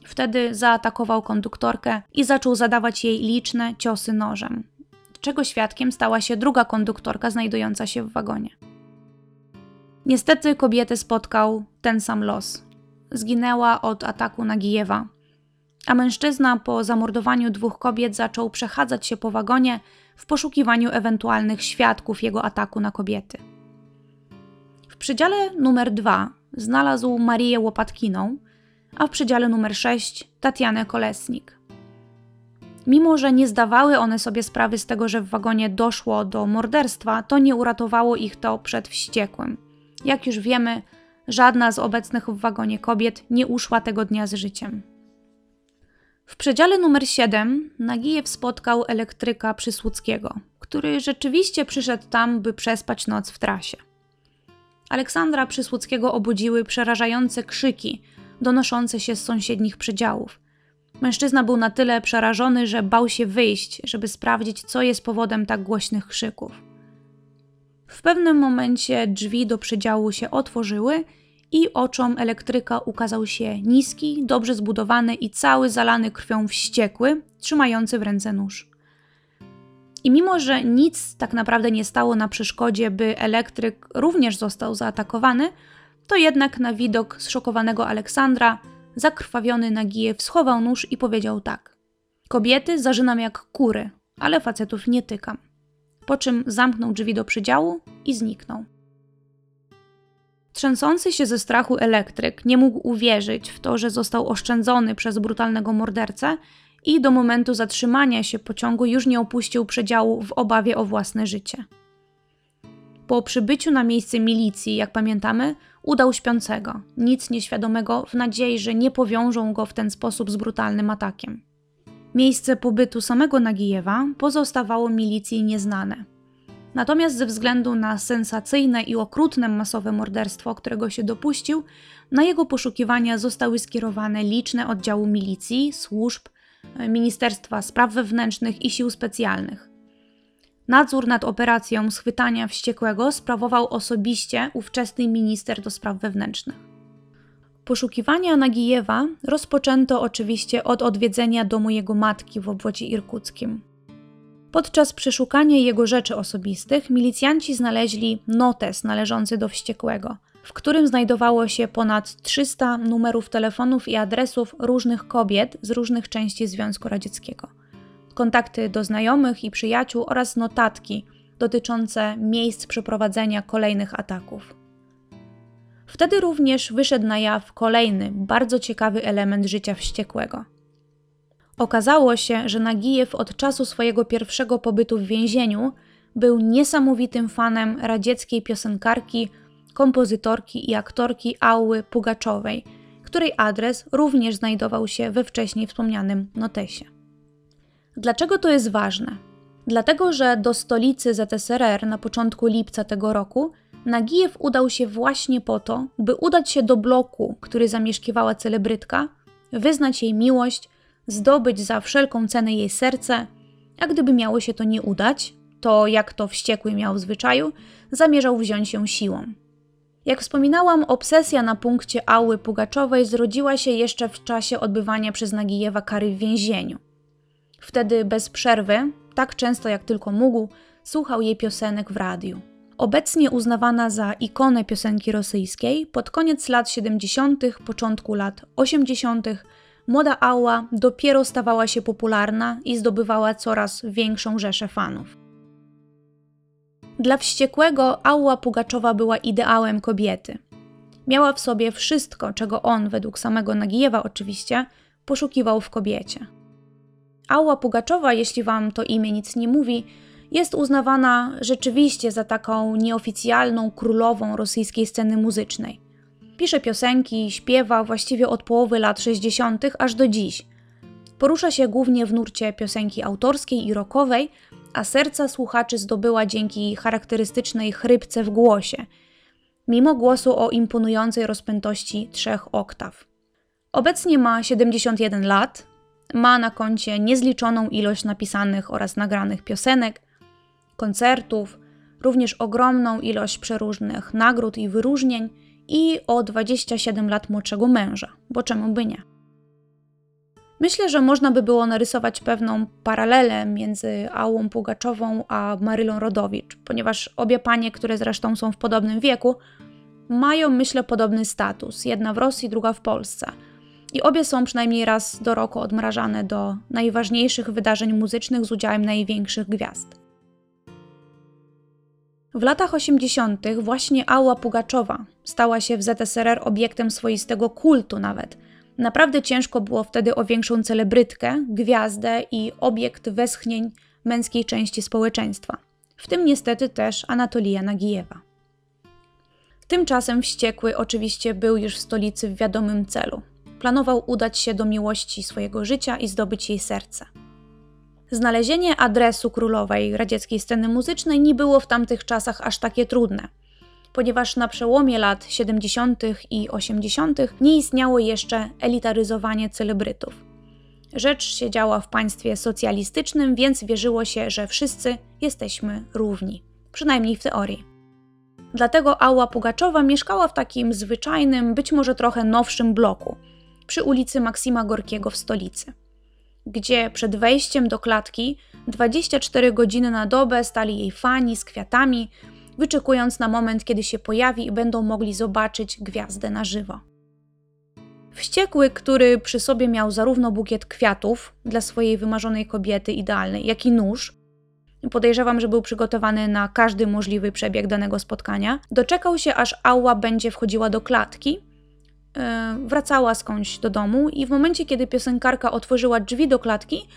Wtedy zaatakował konduktorkę i zaczął zadawać jej liczne ciosy nożem, czego świadkiem stała się druga konduktorka znajdująca się w wagonie. Niestety kobietę spotkał ten sam los. Zginęła od ataku Nagijewa, a mężczyzna po zamordowaniu dwóch kobiet zaczął przechadzać się po wagonie w poszukiwaniu ewentualnych świadków jego ataku na kobiety. W przedziale numer 2 znalazł Marię Łopatkiną, a w przedziale numer 6 Tatianę Kolesnik. Mimo, że nie zdawały one sobie sprawy z tego, że w wagonie doszło do morderstwa, to nie uratowało ich to przed wściekłym. Jak już wiemy, żadna z obecnych w wagonie kobiet nie uszła tego dnia z życiem. W przedziale numer 7 Nagijew spotkał elektryka Przysłuckiego, który rzeczywiście przyszedł tam, by przespać noc w trasie. Aleksandra Przysłuckiego obudziły przerażające krzyki donoszące się z sąsiednich przedziałów. Mężczyzna był na tyle przerażony, że bał się wyjść, żeby sprawdzić, co jest powodem tak głośnych krzyków. W pewnym momencie drzwi do przedziału się otworzyły i oczom elektryka ukazał się niski, dobrze zbudowany i cały zalany krwią wściekły, trzymający w ręce nóż. I mimo, że nic tak naprawdę nie stało na przeszkodzie, by elektryk również został zaatakowany, to jednak na widok zszokowanego Aleksandra zakrwawiony Nagijew schował nóż i powiedział tak. Kobiety zażynam jak kury, ale facetów nie tykam. Po czym zamknął drzwi do przydziału i zniknął. Trzęsący się ze strachu elektryk nie mógł uwierzyć w to, że został oszczędzony przez brutalnego mordercę i do momentu zatrzymania się pociągu już nie opuścił przedziału w obawie o własne życie. Po przybyciu na miejsce milicji, jak pamiętamy, udał śpiącego, nic nieświadomego, w nadziei, że nie powiążą go w ten sposób z brutalnym atakiem. Miejsce pobytu samego Nagijewa pozostawało milicji nieznane. Natomiast ze względu na sensacyjne i okrutne masowe morderstwo, którego się dopuścił, na jego poszukiwania zostały skierowane liczne oddziały milicji, służb, Ministerstwa Spraw Wewnętrznych i Sił Specjalnych. Nadzór nad operacją schwytania wściekłego sprawował osobiście ówczesny minister do spraw wewnętrznych. Poszukiwania Nagijewa rozpoczęto oczywiście od odwiedzenia domu jego matki w obwodzie irkuckim. Podczas przeszukania jego rzeczy osobistych milicjanci znaleźli notes należący do wściekłego, w którym znajdowało się ponad 300 numerów telefonów i adresów różnych kobiet z różnych części Związku Radzieckiego kontakty do znajomych i przyjaciół oraz notatki dotyczące miejsc przeprowadzenia kolejnych ataków. Wtedy również wyszedł na jaw kolejny, bardzo ciekawy element życia wściekłego. Okazało się, że Nagijew od czasu swojego pierwszego pobytu w więzieniu był niesamowitym fanem radzieckiej piosenkarki, kompozytorki i aktorki Ały Pugaczowej, której adres również znajdował się we wcześniej wspomnianym notesie. Dlaczego to jest ważne? Dlatego, że do stolicy ZSRR na początku lipca tego roku Nagijew udał się właśnie po to, by udać się do bloku, który zamieszkiwała celebrytka, wyznać jej miłość, zdobyć za wszelką cenę jej serce, a gdyby miało się to nie udać, to jak to wściekły miał w zwyczaju, zamierzał wziąć ją siłą. Jak wspominałam, obsesja na punkcie Ały Pugaczowej zrodziła się jeszcze w czasie odbywania przez Nagijewa kary w więzieniu. Wtedy bez przerwy, tak często jak tylko mógł, słuchał jej piosenek w radiu. Obecnie uznawana za ikonę piosenki rosyjskiej, pod koniec lat 70., początku lat 80., młoda Ała dopiero stawała się popularna i zdobywała coraz większą rzeszę fanów. Dla wściekłego Ała Pugaczowa była ideałem kobiety. Miała w sobie wszystko, czego on, według samego Nagijewa oczywiście, poszukiwał w kobiecie. Ała Pugaczowa, jeśli wam to imię nic nie mówi, jest uznawana rzeczywiście za taką nieoficjalną królową rosyjskiej sceny muzycznej. Pisze piosenki, śpiewa właściwie od połowy lat 60. aż do dziś. Porusza się głównie w nurcie piosenki autorskiej i rockowej, a serca słuchaczy zdobyła dzięki charakterystycznej chrypce w głosie, mimo głosu o imponującej rozpiętości trzech oktaw. Obecnie ma 71 lat, ma na koncie niezliczoną ilość napisanych oraz nagranych piosenek, koncertów, również ogromną ilość przeróżnych nagród i wyróżnień i o 27 lat młodszego męża, bo czemu by nie? Myślę, że można by było narysować pewną paralelę między Ałą Pugaczową a Marylą Rodowicz, ponieważ obie panie, które zresztą są w podobnym wieku, mają, myślę, podobny status. Jedna w Rosji, druga w Polsce – i obie są przynajmniej raz do roku odmrażane do najważniejszych wydarzeń muzycznych z udziałem największych gwiazd. W latach 80. właśnie Ała Pugaczowa stała się w ZSRR obiektem swoistego kultu nawet. Naprawdę ciężko było wtedy o większą celebrytkę, gwiazdę i obiekt westchnień męskiej części społeczeństwa. W tym niestety też Anatolija Nagijewa. Tymczasem wściekły oczywiście był już w stolicy w wiadomym celu planował udać się do miłości swojego życia i zdobyć jej serce. Znalezienie adresu królowej radzieckiej sceny muzycznej nie było w tamtych czasach aż takie trudne, ponieważ na przełomie lat 70. i 80. nie istniało jeszcze elitaryzowanie celebrytów. Rzecz się działa w państwie socjalistycznym, więc wierzyło się, że wszyscy jesteśmy równi, przynajmniej w teorii. Dlatego Ała Pugaczowa mieszkała w takim zwyczajnym, być może trochę nowszym bloku, przy ulicy Maksima Gorkiego w stolicy, gdzie przed wejściem do klatki 24 godziny na dobę stali jej fani z kwiatami, wyczekując na moment, kiedy się pojawi i będą mogli zobaczyć gwiazdę na żywo. Wściekły, który przy sobie miał zarówno bukiet kwiatów dla swojej wymarzonej kobiety idealnej, jak i nóż, podejrzewam, że był przygotowany na każdy możliwy przebieg danego spotkania, doczekał się, aż Ała będzie wchodziła do klatki wracała skądś do domu i w momencie, kiedy piosenkarka otworzyła drzwi do klatki,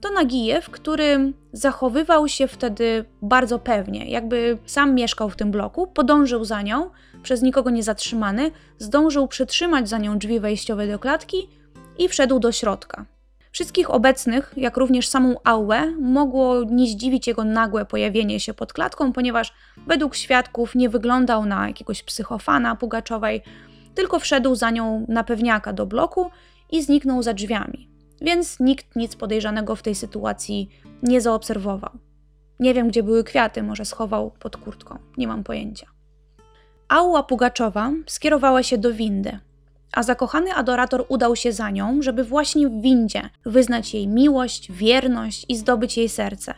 to Nagijew, który zachowywał się wtedy bardzo pewnie, jakby sam mieszkał w tym bloku, podążył za nią, przez nikogo nie zatrzymany, zdążył przytrzymać za nią drzwi wejściowe do klatki i wszedł do środka. Wszystkich obecnych, jak również samą Auę, mogło nie zdziwić jego nagłe pojawienie się pod klatką, ponieważ według świadków nie wyglądał na jakiegoś psychofana Pugaczowej, tylko wszedł za nią na pewniaka do bloku i zniknął za drzwiami. Więc nikt nic podejrzanego w tej sytuacji nie zaobserwował. Nie wiem, gdzie były kwiaty, może schował pod kurtką, nie mam pojęcia. Aua Pugaczowa skierowała się do windy, a zakochany adorator udał się za nią, żeby właśnie w windzie wyznać jej miłość, wierność i zdobyć jej serce.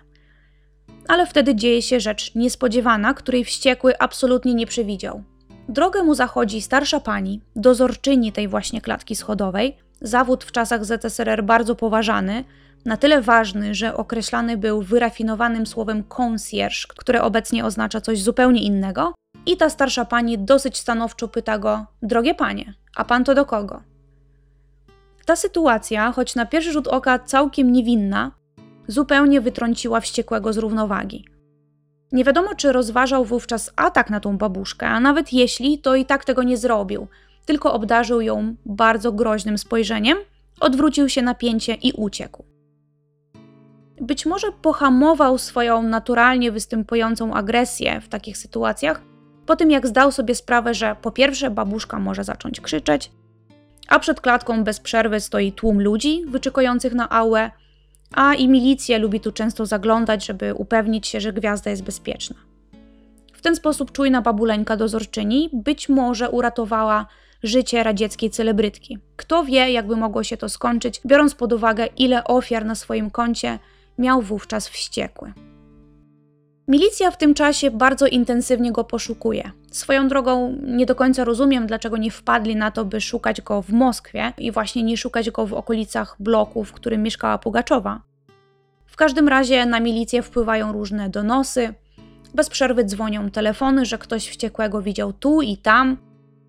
Ale wtedy dzieje się rzecz niespodziewana, której wściekły absolutnie nie przewidział. Drogę mu zachodzi starsza pani, dozorczyni tej właśnie klatki schodowej, zawód w czasach ZSRR bardzo poważany, na tyle ważny, że określany był wyrafinowanym słowem concierge, które obecnie oznacza coś zupełnie innego. I ta starsza pani dosyć stanowczo pyta go: Drogie panie, a pan to do kogo? Ta sytuacja, choć na pierwszy rzut oka całkiem niewinna, zupełnie wytrąciła wściekłego z równowagi. Nie wiadomo, czy rozważał wówczas atak na tą babuszkę, a nawet jeśli, to i tak tego nie zrobił, tylko obdarzył ją bardzo groźnym spojrzeniem, odwrócił się na pięcie i uciekł. Być może pohamował swoją naturalnie występującą agresję w takich sytuacjach, po tym jak zdał sobie sprawę, że po pierwsze babuszka może zacząć krzyczeć, a przed klatką bez przerwy stoi tłum ludzi wyczekujących na aulę, a i milicja lubi tu często zaglądać, żeby upewnić się, że gwiazda jest bezpieczna. W ten sposób czujna babuleńka dozorczyni być może uratowała życie radzieckiej celebrytki. Kto wie, jakby mogło się to skończyć, biorąc pod uwagę, ile ofiar na swoim koncie miał wówczas wściekły. Milicja w tym czasie bardzo intensywnie go poszukuje. Swoją drogą nie do końca rozumiem, dlaczego nie wpadli na to, by szukać go w Moskwie i właśnie nie szukać go w okolicach bloku, w którym mieszkała Pugaczowa. W każdym razie na milicję wpływają różne donosy, bez przerwy dzwonią telefony, że ktoś wściekłego widział tu i tam.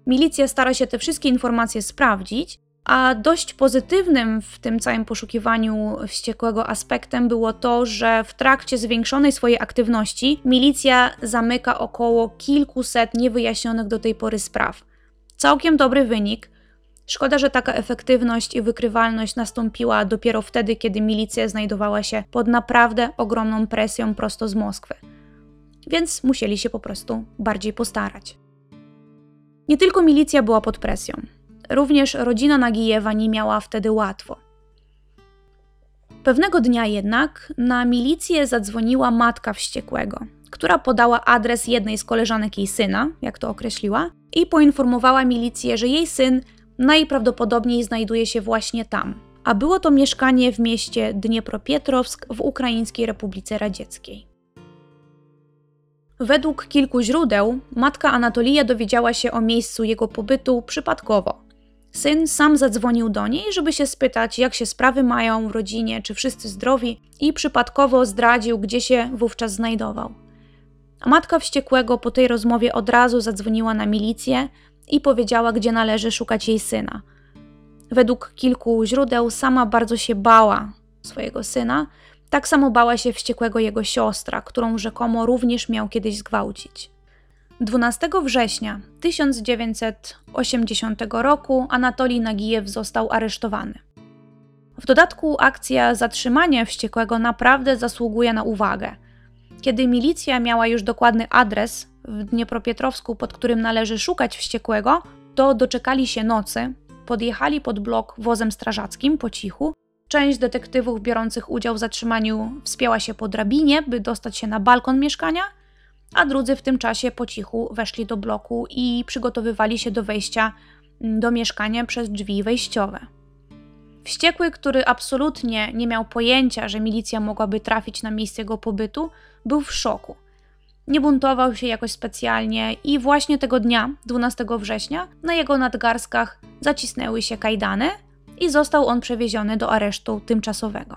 Milicja stara się te wszystkie informacje sprawdzić, a dość pozytywnym w tym całym poszukiwaniu wściekłego aspektem było to, że w trakcie zwiększonej swojej aktywności milicja zamyka około kilkuset niewyjaśnionych do tej pory spraw. Całkiem dobry wynik. Szkoda, że taka efektywność i wykrywalność nastąpiła dopiero wtedy, kiedy milicja znajdowała się pod naprawdę ogromną presją prosto z Moskwy. Więc musieli się po prostu bardziej postarać. Nie tylko milicja była pod presją. Również rodzina Nagijewa nie miała wtedy łatwo. Pewnego dnia jednak na milicję zadzwoniła matka wściekłego, która podała adres jednej z koleżanek jej syna, jak to określiła, i poinformowała milicję, że jej syn najprawdopodobniej znajduje się właśnie tam, a było to mieszkanie w mieście Dniepropietrowsk w Ukraińskiej Republice Radzieckiej. Według kilku źródeł, matka Anatolija dowiedziała się o miejscu jego pobytu przypadkowo, Syn sam zadzwonił do niej, żeby się spytać, jak się sprawy mają w rodzinie, czy wszyscy zdrowi, i przypadkowo zdradził, gdzie się wówczas znajdował. A matka wściekłego po tej rozmowie od razu zadzwoniła na milicję i powiedziała, gdzie należy szukać jej syna. Według kilku źródeł sama bardzo się bała swojego syna, tak samo bała się wściekłego jego siostra, którą rzekomo również miał kiedyś zgwałcić. 12 września 1980 roku Anatolij Nagijew został aresztowany. W dodatku akcja zatrzymania wściekłego naprawdę zasługuje na uwagę. Kiedy milicja miała już dokładny adres w Dniepropietrowsku, pod którym należy szukać wściekłego, to doczekali się nocy, podjechali pod blok wozem strażackim po cichu. Część detektywów biorących udział w zatrzymaniu wspięła się po drabinie, by dostać się na balkon mieszkania – a drudzy w tym czasie po cichu weszli do bloku i przygotowywali się do wejścia mm, do mieszkania przez drzwi wejściowe. Wściekły, który absolutnie nie miał pojęcia, że milicja mogłaby trafić na miejsce jego pobytu, był w szoku. Nie buntował się jakoś specjalnie i właśnie tego dnia, 12 września, na jego nadgarstkach zacisnęły się kajdany i został on przewieziony do aresztu tymczasowego.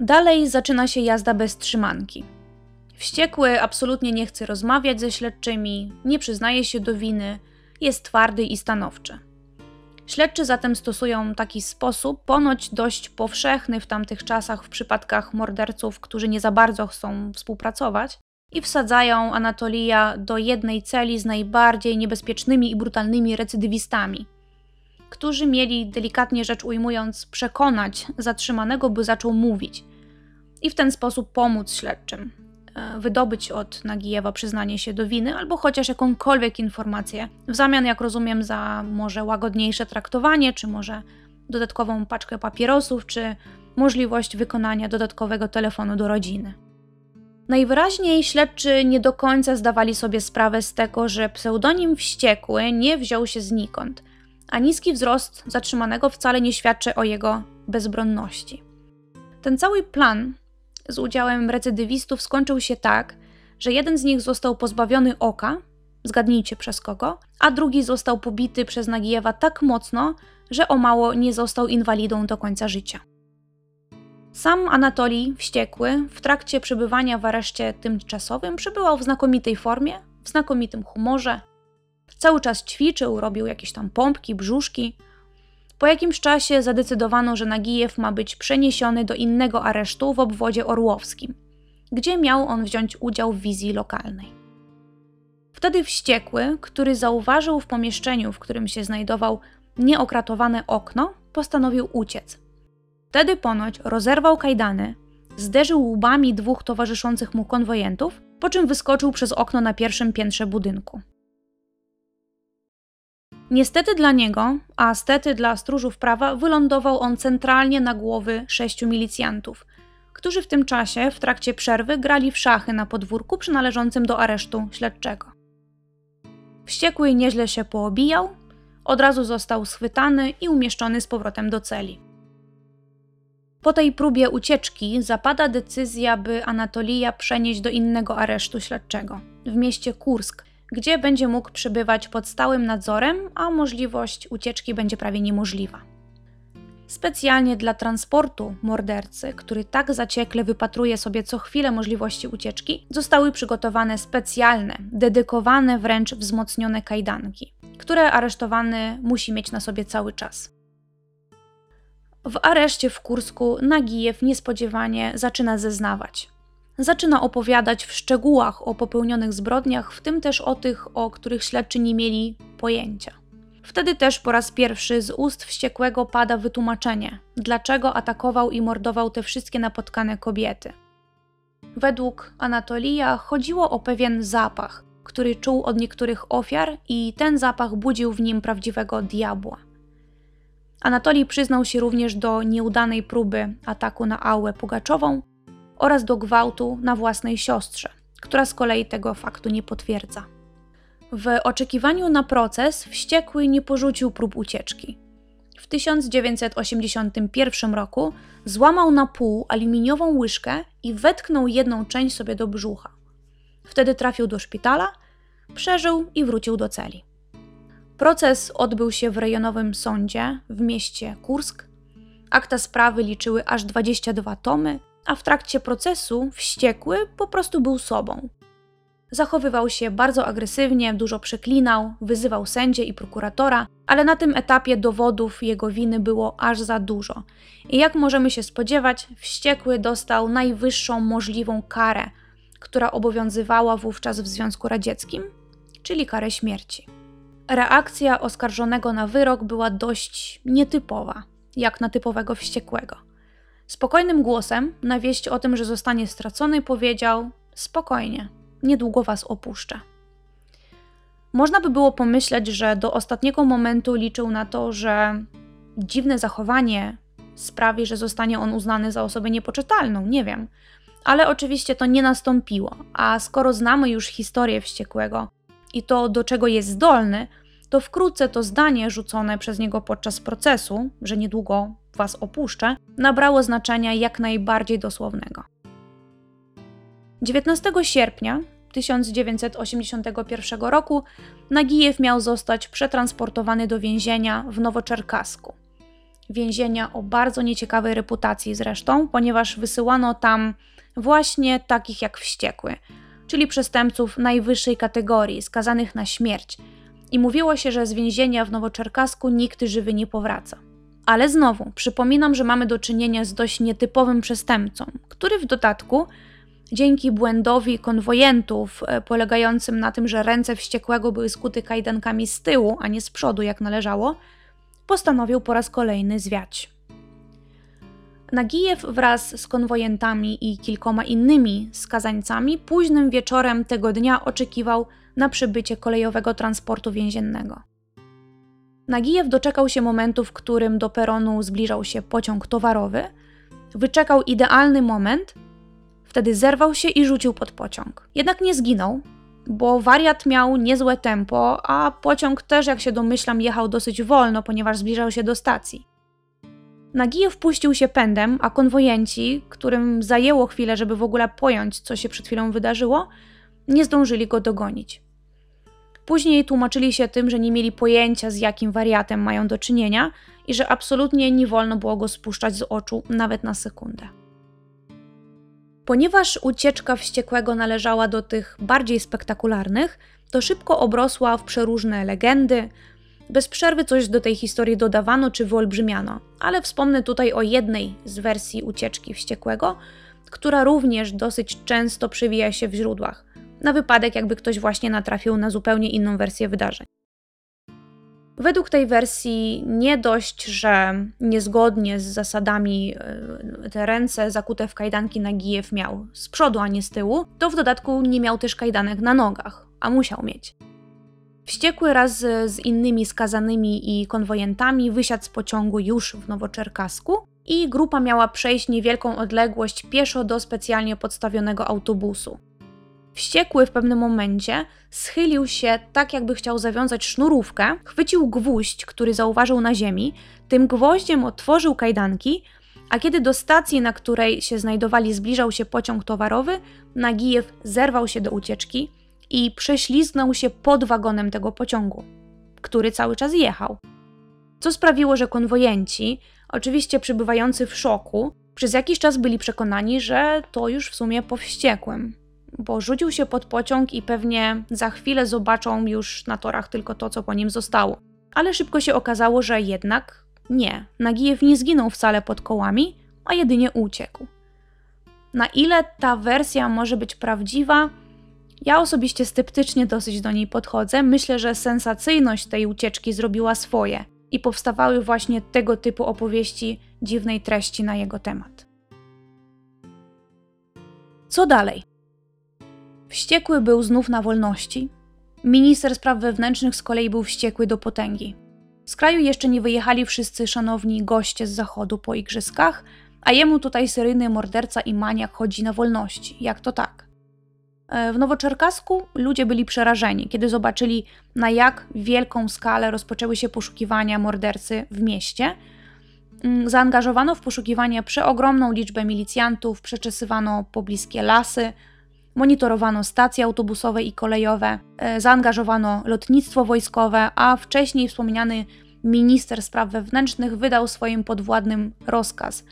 Dalej zaczyna się jazda bez trzymanki. Wściekły absolutnie nie chce rozmawiać ze śledczymi, nie przyznaje się do winy, jest twardy i stanowczy. Śledczy zatem stosują taki sposób, ponoć dość powszechny w tamtych czasach w przypadkach morderców, którzy nie za bardzo chcą współpracować, i wsadzają Anatolija do jednej celi z najbardziej niebezpiecznymi i brutalnymi recydywistami. którzy mieli, delikatnie rzecz ujmując, przekonać zatrzymanego, by zaczął mówić i w ten sposób pomóc śledczym, wydobyć od Nagijewa przyznanie się do winy albo chociaż jakąkolwiek informację, w zamian, jak rozumiem, za może łagodniejsze traktowanie, czy może dodatkową paczkę papierosów, czy możliwość wykonania dodatkowego telefonu do rodziny. Najwyraźniej śledczy nie do końca zdawali sobie sprawę z tego, że pseudonim wściekły nie wziął się znikąd, a niski wzrost zatrzymanego wcale nie świadczy o jego bezbronności. Ten cały plan z udziałem recydywistów skończył się tak, że jeden z nich został pozbawiony oka, zgadnijcie przez kogo, a drugi został pobity przez Nagijewa tak mocno, że o mało nie został inwalidą do końca życia. Sam Anatolij, wściekły, w trakcie przebywania w areszcie tymczasowym przebywał w znakomitej formie, w znakomitym humorze. Cały czas ćwiczył, robił jakieś tam pompki, brzuszki. Po jakimś czasie zadecydowano, że Nagijew ma być przeniesiony do innego aresztu w obwodzie orłowskim, gdzie miał on wziąć udział w wizji lokalnej. Wtedy wściekły, który zauważył w pomieszczeniu, w którym się znajdował nieokratowane okno, postanowił uciec – Wtedy ponoć rozerwał kajdany, zderzył łbami dwóch towarzyszących mu konwojentów, po czym wyskoczył przez okno na pierwszym piętrze budynku. Niestety dla niego, a stety dla stróżów prawa, wylądował on centralnie na głowy sześciu milicjantów, którzy w tym czasie, w trakcie przerwy, grali w szachy na podwórku przynależącym do aresztu śledczego. Wściekły nieźle się poobijał, od razu został schwytany i umieszczony z powrotem do celi. Po tej próbie ucieczki zapada decyzja, by Anatolija przenieść do innego aresztu śledczego w mieście Kursk, gdzie będzie mógł przebywać pod stałym nadzorem, a możliwość ucieczki będzie prawie niemożliwa. Specjalnie dla transportu mordercy, który tak zaciekle wypatruje sobie co chwilę możliwości ucieczki, zostały przygotowane specjalne, dedykowane wręcz wzmocnione kajdanki, które aresztowany musi mieć na sobie cały czas. W areszcie w Kursku Nagijew niespodziewanie zaczyna zeznawać. Zaczyna opowiadać w szczegółach o popełnionych zbrodniach, w tym też o tych, o których śledczy nie mieli pojęcia. Wtedy też po raz pierwszy z ust wściekłego pada wytłumaczenie, dlaczego atakował i mordował te wszystkie napotkane kobiety. Według Anatolija chodziło o pewien zapach, który czuł od niektórych ofiar, i ten zapach budził w nim prawdziwego diabła. Anatolij przyznał się również do nieudanej próby ataku na Ałę Pugaczową oraz do gwałtu na własnej siostrze, która z kolei tego faktu nie potwierdza. W oczekiwaniu na proces wściekły nie porzucił prób ucieczki. W 1981 roku złamał na pół aluminiową łyżkę i wetknął jedną część sobie do brzucha. Wtedy trafił do szpitala, przeżył i wrócił do celi. Proces odbył się w rejonowym sądzie w mieście Kursk. Akta sprawy liczyły aż 22 tomy, a w trakcie procesu wściekły po prostu był sobą. Zachowywał się bardzo agresywnie, dużo przeklinał, wyzywał sędzię i prokuratora, ale na tym etapie dowodów jego winy było aż za dużo. I jak możemy się spodziewać, wściekły dostał najwyższą możliwą karę, która obowiązywała wówczas w Związku Radzieckim, czyli karę śmierci. Reakcja oskarżonego na wyrok była dość nietypowa, jak na typowego wściekłego. Spokojnym głosem, na wieść o tym, że zostanie stracony, powiedział: Spokojnie, niedługo was opuszczę. Można by było pomyśleć, że do ostatniego momentu liczył na to, że dziwne zachowanie sprawi, że zostanie on uznany za osobę niepoczytalną, nie wiem. Ale oczywiście to nie nastąpiło, a skoro znamy już historię wściekłego, i to, do czego jest zdolny, to wkrótce to zdanie rzucone przez niego podczas procesu, że niedługo was opuszczę, nabrało znaczenia jak najbardziej dosłownego. 19 sierpnia 1981 roku Nagijew miał zostać przetransportowany do więzienia w Nowoczerkasku. Więzienia o bardzo nieciekawej reputacji zresztą, ponieważ wysyłano tam właśnie takich jak wściekły – czyli przestępców najwyższej kategorii, skazanych na śmierć. I mówiło się, że z więzienia w Nowoczerkasku nikt żywy nie powraca. Ale znowu, przypominam, że mamy do czynienia z dość nietypowym przestępcą, który w dodatku, dzięki błędowi konwojentów, e, polegającym na tym, że ręce wściekłego były skute kajdankami z tyłu, a nie z przodu, jak należało, postanowił po raz kolejny zwiać. Nagijew wraz z konwojentami i kilkoma innymi skazańcami późnym wieczorem tego dnia oczekiwał na przybycie kolejowego transportu więziennego. Nagijew doczekał się momentu, w którym do peronu zbliżał się pociąg towarowy, wyczekał idealny moment, wtedy zerwał się i rzucił pod pociąg. Jednak nie zginął, bo wariat miał niezłe tempo, a pociąg też, jak się domyślam, jechał dosyć wolno, ponieważ zbliżał się do stacji. Nagijew wpuścił się pędem, a konwojenci, którym zajęło chwilę, żeby w ogóle pojąć, co się przed chwilą wydarzyło, nie zdążyli go dogonić. Później tłumaczyli się tym, że nie mieli pojęcia, z jakim wariatem mają do czynienia i że absolutnie nie wolno było go spuszczać z oczu nawet na sekundę. Ponieważ ucieczka wściekłego należała do tych bardziej spektakularnych, to szybko obrosła w przeróżne legendy. Bez przerwy coś do tej historii dodawano czy wyolbrzymiano, ale wspomnę tutaj o jednej z wersji ucieczki wściekłego, która również dosyć często przewija się w źródłach, na wypadek jakby ktoś właśnie natrafił na zupełnie inną wersję wydarzeń. Według tej wersji nie dość, że niezgodnie z zasadami e, te ręce zakute w kajdanki Nagijew miał z przodu, a nie z tyłu, to w dodatku nie miał też kajdanek na nogach, a musiał mieć. Wściekły raz z innymi skazanymi i konwojentami wysiadł z pociągu już w Nowoczerkasku i grupa miała przejść niewielką odległość pieszo do specjalnie podstawionego autobusu. Wściekły w pewnym momencie schylił się tak, jakby chciał zawiązać sznurówkę, chwycił gwóźdź, który zauważył na ziemi, tym gwoździem otworzył kajdanki, a kiedy do stacji, na której się znajdowali, zbliżał się pociąg towarowy, Nagijew zerwał się do ucieczki i prześlizgnął się pod wagonem tego pociągu, który cały czas jechał. Co sprawiło, że konwojenci, oczywiście przybywający w szoku, przez jakiś czas byli przekonani, że to już w sumie po wściekłym bo rzucił się pod pociąg i pewnie za chwilę zobaczą już na torach tylko to, co po nim zostało. Ale szybko się okazało, że jednak nie. Nagijew nie zginął wcale pod kołami, a jedynie uciekł. Na ile ta wersja może być prawdziwa, ja osobiście sceptycznie dosyć do niej podchodzę. Myślę, że sensacyjność tej ucieczki zrobiła swoje i powstawały właśnie tego typu opowieści dziwnej treści na jego temat. Co dalej? Wściekły był znów na wolności. Minister spraw wewnętrznych z kolei był wściekły do potęgi. Z kraju jeszcze nie wyjechali wszyscy szanowni goście z zachodu po igrzyskach, a jemu tutaj seryjny morderca i maniak chodzi na wolności. Jak to tak? E, w Nowoczerkasku ludzie byli przerażeni, kiedy zobaczyli, na jak wielką skalę rozpoczęły się poszukiwania mordercy w mieście. Mm, zaangażowano w poszukiwanie przeogromną liczbę milicjantów, przeczesywano pobliskie lasy, monitorowano stacje autobusowe i kolejowe, e, zaangażowano lotnictwo wojskowe, a wcześniej wspomniany minister spraw wewnętrznych wydał swoim podwładnym rozkaz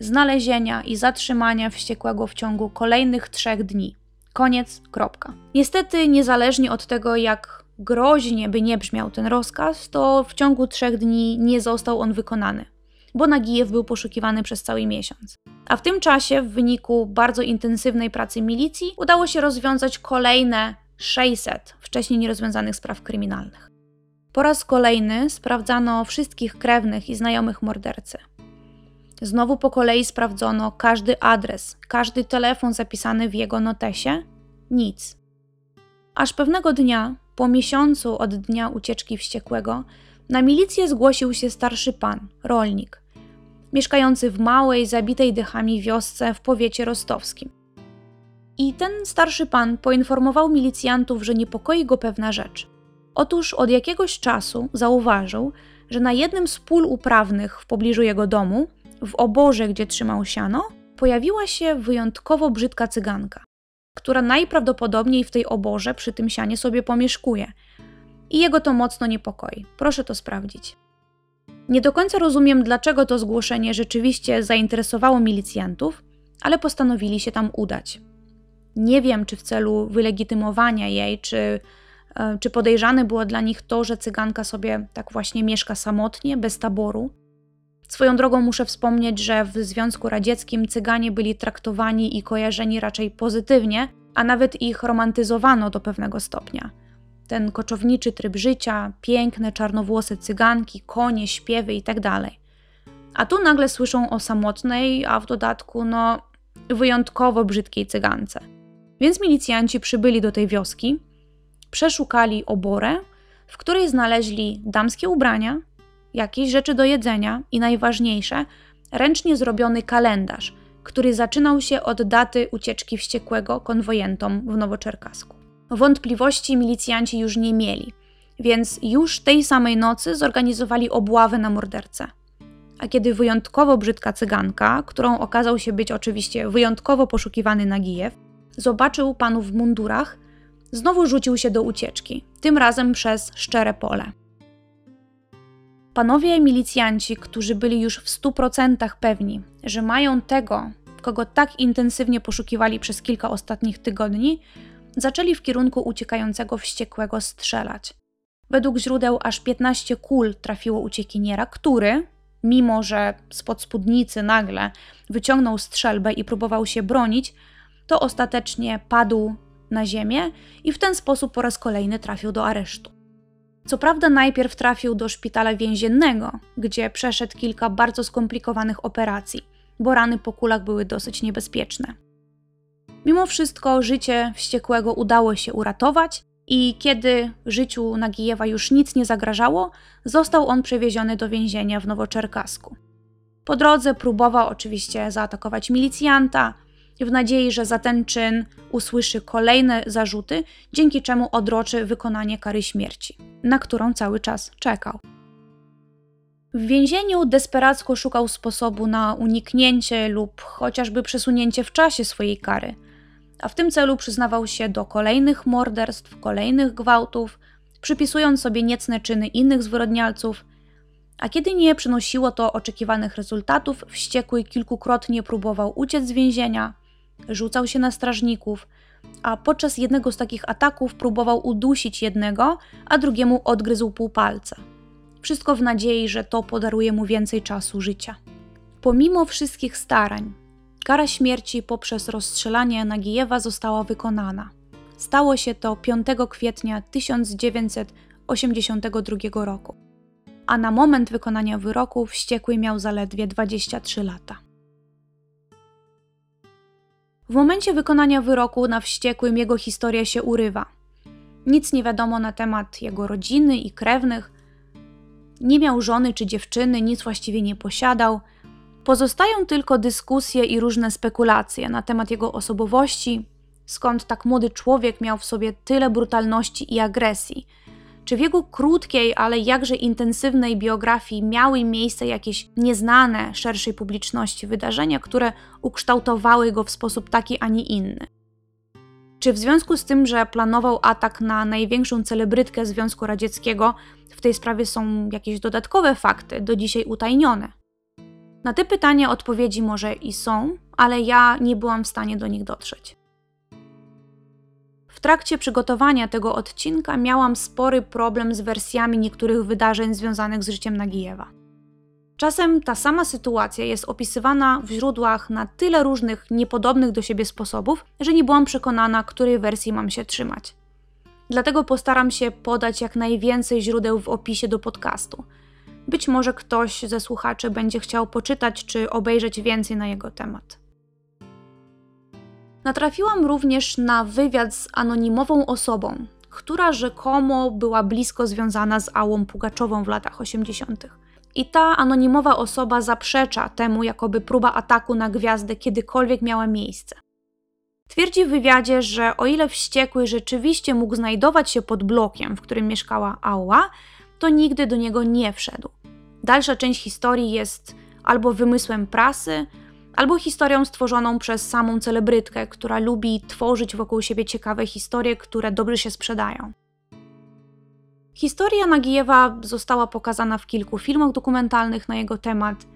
znalezienia i zatrzymania wściekłego w ciągu kolejnych trzech dni. Koniec, kropka. Niestety, niezależnie od tego, jak groźnie by nie brzmiał ten rozkaz, to w ciągu trzech dni nie został on wykonany bo Nagijew był poszukiwany przez cały miesiąc. A w tym czasie, w wyniku bardzo intensywnej pracy milicji, udało się rozwiązać kolejne 600 wcześniej nierozwiązanych spraw kryminalnych. Po raz kolejny sprawdzano wszystkich krewnych i znajomych mordercy. Znowu po kolei sprawdzono każdy adres, każdy telefon zapisany w jego notesie nic. Aż pewnego dnia, po miesiącu od dnia ucieczki wściekłego, na milicję zgłosił się starszy pan, rolnik, mieszkający w małej, zabitej dechami wiosce w powiecie rostowskim. I ten starszy pan poinformował milicjantów, że niepokoi go pewna rzecz. Otóż od jakiegoś czasu zauważył, że na jednym z pól uprawnych w pobliżu jego domu, w oborze, gdzie trzymał siano, pojawiła się wyjątkowo brzydka cyganka, która najprawdopodobniej w tej oborze przy tym sianie sobie pomieszkuje – i jego to mocno niepokoi. Proszę to sprawdzić. Nie do końca rozumiem, dlaczego to zgłoszenie rzeczywiście zainteresowało milicjantów, ale postanowili się tam udać. Nie wiem, czy w celu wylegitymowania jej, czy, e, czy podejrzane było dla nich to, że cyganka sobie tak właśnie mieszka samotnie, bez taboru. Swoją drogą muszę wspomnieć, że w Związku Radzieckim cyganie byli traktowani i kojarzeni raczej pozytywnie, a nawet ich romantyzowano do pewnego stopnia. Ten koczowniczy tryb życia, piękne czarnowłose cyganki, konie, śpiewy itd. Tak a tu nagle słyszą o samotnej, a w dodatku, no, wyjątkowo brzydkiej cygance. Więc milicjanci przybyli do tej wioski, przeszukali oborę, w której znaleźli damskie ubrania, jakieś rzeczy do jedzenia i najważniejsze, ręcznie zrobiony kalendarz, który zaczynał się od daty ucieczki wściekłego konwojentom w Nowoczerkasku. Wątpliwości milicjanci już nie mieli, więc już tej samej nocy zorganizowali obławę na mordercę. A kiedy wyjątkowo brzydka cyganka, którą okazał się być oczywiście wyjątkowo poszukiwany Nagijew, zobaczył panów w mundurach, znowu rzucił się do ucieczki, tym razem przez szczere pole. Panowie milicjanci, którzy byli już w stu procentach pewni, że mają tego, kogo tak intensywnie poszukiwali przez kilka ostatnich tygodni, zaczęli w kierunku uciekającego wściekłego strzelać. Według źródeł aż 15 kul trafiło uciekiniera, który, mimo że spod spódnicy nagle wyciągnął strzelbę i próbował się bronić, to ostatecznie padł na ziemię i w ten sposób po raz kolejny trafił do aresztu. Co prawda, najpierw trafił do szpitala więziennego, gdzie przeszedł kilka bardzo skomplikowanych operacji, bo rany po kulach były dosyć niebezpieczne. Mimo wszystko, życie wściekłego udało się uratować, i kiedy życiu Nagijewa już nic nie zagrażało, został on przewieziony do więzienia w Nowoczerkasku. Po drodze próbował oczywiście zaatakować milicjanta, w nadziei, że za ten czyn usłyszy kolejne zarzuty, dzięki czemu odroczy wykonanie kary śmierci, na którą cały czas czekał. W więzieniu desperacko szukał sposobu na uniknięcie lub chociażby przesunięcie w czasie swojej kary, a w tym celu przyznawał się do kolejnych morderstw, kolejnych gwałtów, przypisując sobie niecne czyny innych zwyrodnialców, a kiedy nie przynosiło to oczekiwanych rezultatów, wściekły kilkukrotnie próbował uciec z więzienia, rzucał się na strażników, a podczas jednego z takich ataków próbował udusić jednego, a drugiemu odgryzł pół palca. Wszystko w nadziei, że to podaruje mu więcej czasu życia. Pomimo wszystkich starań, kara śmierci poprzez rozstrzelanie Nagijewa została wykonana. Stało się to 5 kwietnia 1982 roku, a na moment wykonania wyroku wściekły miał zaledwie 23 lata. W momencie wykonania wyroku na wściekłym jego historia się urywa. Nic nie wiadomo na temat jego rodziny i krewnych. Nie miał żony czy dziewczyny, nic właściwie nie posiadał. Pozostają tylko dyskusje i różne spekulacje na temat jego osobowości, skąd tak młody człowiek miał w sobie tyle brutalności i agresji – czy w jego krótkiej, ale jakże intensywnej biografii miały miejsce jakieś nieznane szerszej publiczności wydarzenia, które ukształtowały go w sposób taki, a nie inny? Czy w związku z tym, że planował atak na największą celebrytkę Związku Radzieckiego, w tej sprawie są jakieś dodatkowe fakty, do dzisiaj utajnione? Na te pytania odpowiedzi może i są, ale ja nie byłam w stanie do nich dotrzeć. W trakcie przygotowania tego odcinka miałam spory problem z wersjami niektórych wydarzeń związanych z życiem Nagijewa. Czasem ta sama sytuacja jest opisywana w źródłach na tyle różnych, niepodobnych do siebie sposobów, że nie byłam przekonana, której wersji mam się trzymać. Dlatego postaram się podać jak najwięcej źródeł w opisie do podcastu. Być może ktoś ze słuchaczy będzie chciał poczytać czy obejrzeć więcej na jego temat. Natrafiłam również na wywiad z anonimową osobą, która rzekomo była blisko związana z Ałą Pugaczową w latach 80. I ta anonimowa osoba zaprzecza temu, jakoby próba ataku na gwiazdę kiedykolwiek miała miejsce. Twierdzi w wywiadzie, że o ile wściekły rzeczywiście mógł znajdować się pod blokiem, w którym mieszkała Ała, to nigdy do niego nie wszedł. Dalsza część historii jest albo wymysłem prasy, albo historią stworzoną przez samą celebrytkę, która lubi tworzyć wokół siebie ciekawe historie, które dobrze się sprzedają. Historia Nagijewa została pokazana w kilku filmach dokumentalnych na jego temat.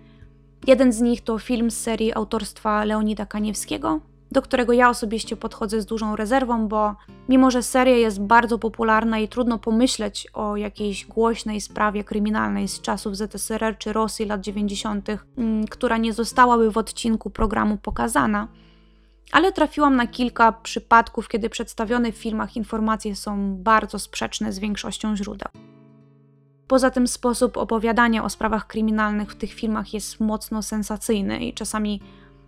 Jeden z nich to film z serii autorstwa Leonida Kaniewskiego, do którego ja osobiście podchodzę z dużą rezerwą, bo mimo że seria jest bardzo popularna i trudno pomyśleć o jakiejś głośnej sprawie kryminalnej z czasów ZSRR czy Rosji lat 90., mm, która nie zostałaby w odcinku programu pokazana, ale trafiłam na kilka przypadków, kiedy przedstawione w filmach informacje są bardzo sprzeczne z większością źródeł. Poza tym sposób opowiadania o sprawach kryminalnych w tych filmach jest mocno sensacyjny i czasami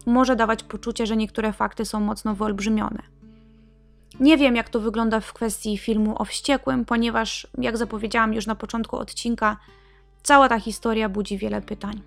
może dawać poczucie, że niektóre fakty są mocno wyolbrzymione. Nie wiem, jak to wygląda w kwestii filmu o wściekłym, ponieważ, jak zapowiedziałam już na początku odcinka, cała ta historia budzi wiele pytań.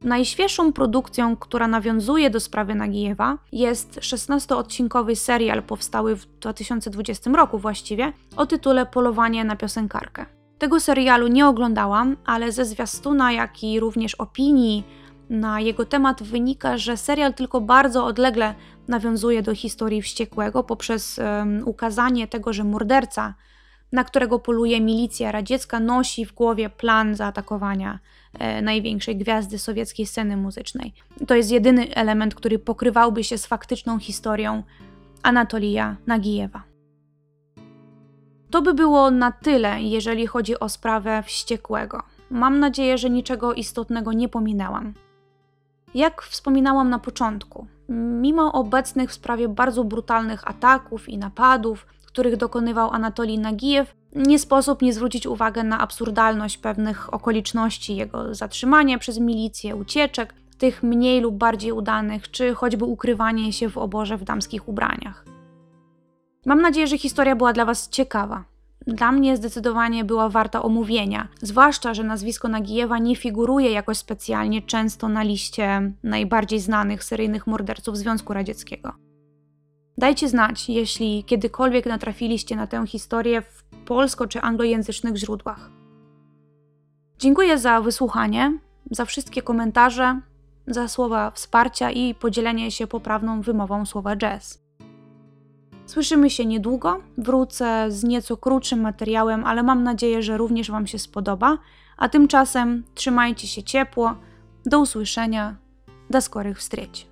Najświeższą produkcją, która nawiązuje do sprawy Nagijewa, jest 16-odcinkowy serial powstały w 2020 roku właściwie o tytule Polowanie na piosenkarkę. Tego serialu nie oglądałam, ale ze zwiastuna, jak i również opinii na jego temat wynika, że serial tylko bardzo odlegle nawiązuje do historii wściekłego poprzez um, ukazanie tego, że morderca, na którego poluje milicja radziecka, nosi w głowie plan zaatakowania e, największej gwiazdy sowieckiej sceny muzycznej. To jest jedyny element, który pokrywałby się z faktyczną historią Anatolija Nagijewa. To by było na tyle, jeżeli chodzi o sprawę wściekłego. Mam nadzieję, że niczego istotnego nie pominęłam. Jak wspominałam na początku, mimo obecnych w sprawie bardzo brutalnych ataków i napadów, których dokonywał Anatolij Nagijew, nie sposób nie zwrócić uwagi na absurdalność pewnych okoliczności jego zatrzymania przez milicję, ucieczek, tych mniej lub bardziej udanych, czy choćby ukrywanie się w oborze w damskich ubraniach. Mam nadzieję, że historia była dla Was ciekawa. Dla mnie zdecydowanie była warta omówienia, zwłaszcza, że nazwisko Nagijewa nie figuruje jakoś specjalnie często na liście najbardziej znanych seryjnych morderców Związku Radzieckiego. Dajcie znać, jeśli kiedykolwiek natrafiliście na tę historię w polsko- czy anglojęzycznych źródłach. Dziękuję za wysłuchanie, za wszystkie komentarze, za słowa wsparcia i podzielenie się poprawną wymową słowa jazz. Słyszymy się niedługo, wrócę z nieco krótszym materiałem, ale mam nadzieję, że również Wam się spodoba. A tymczasem trzymajcie się ciepło, do usłyszenia, do skorych wstrzeć.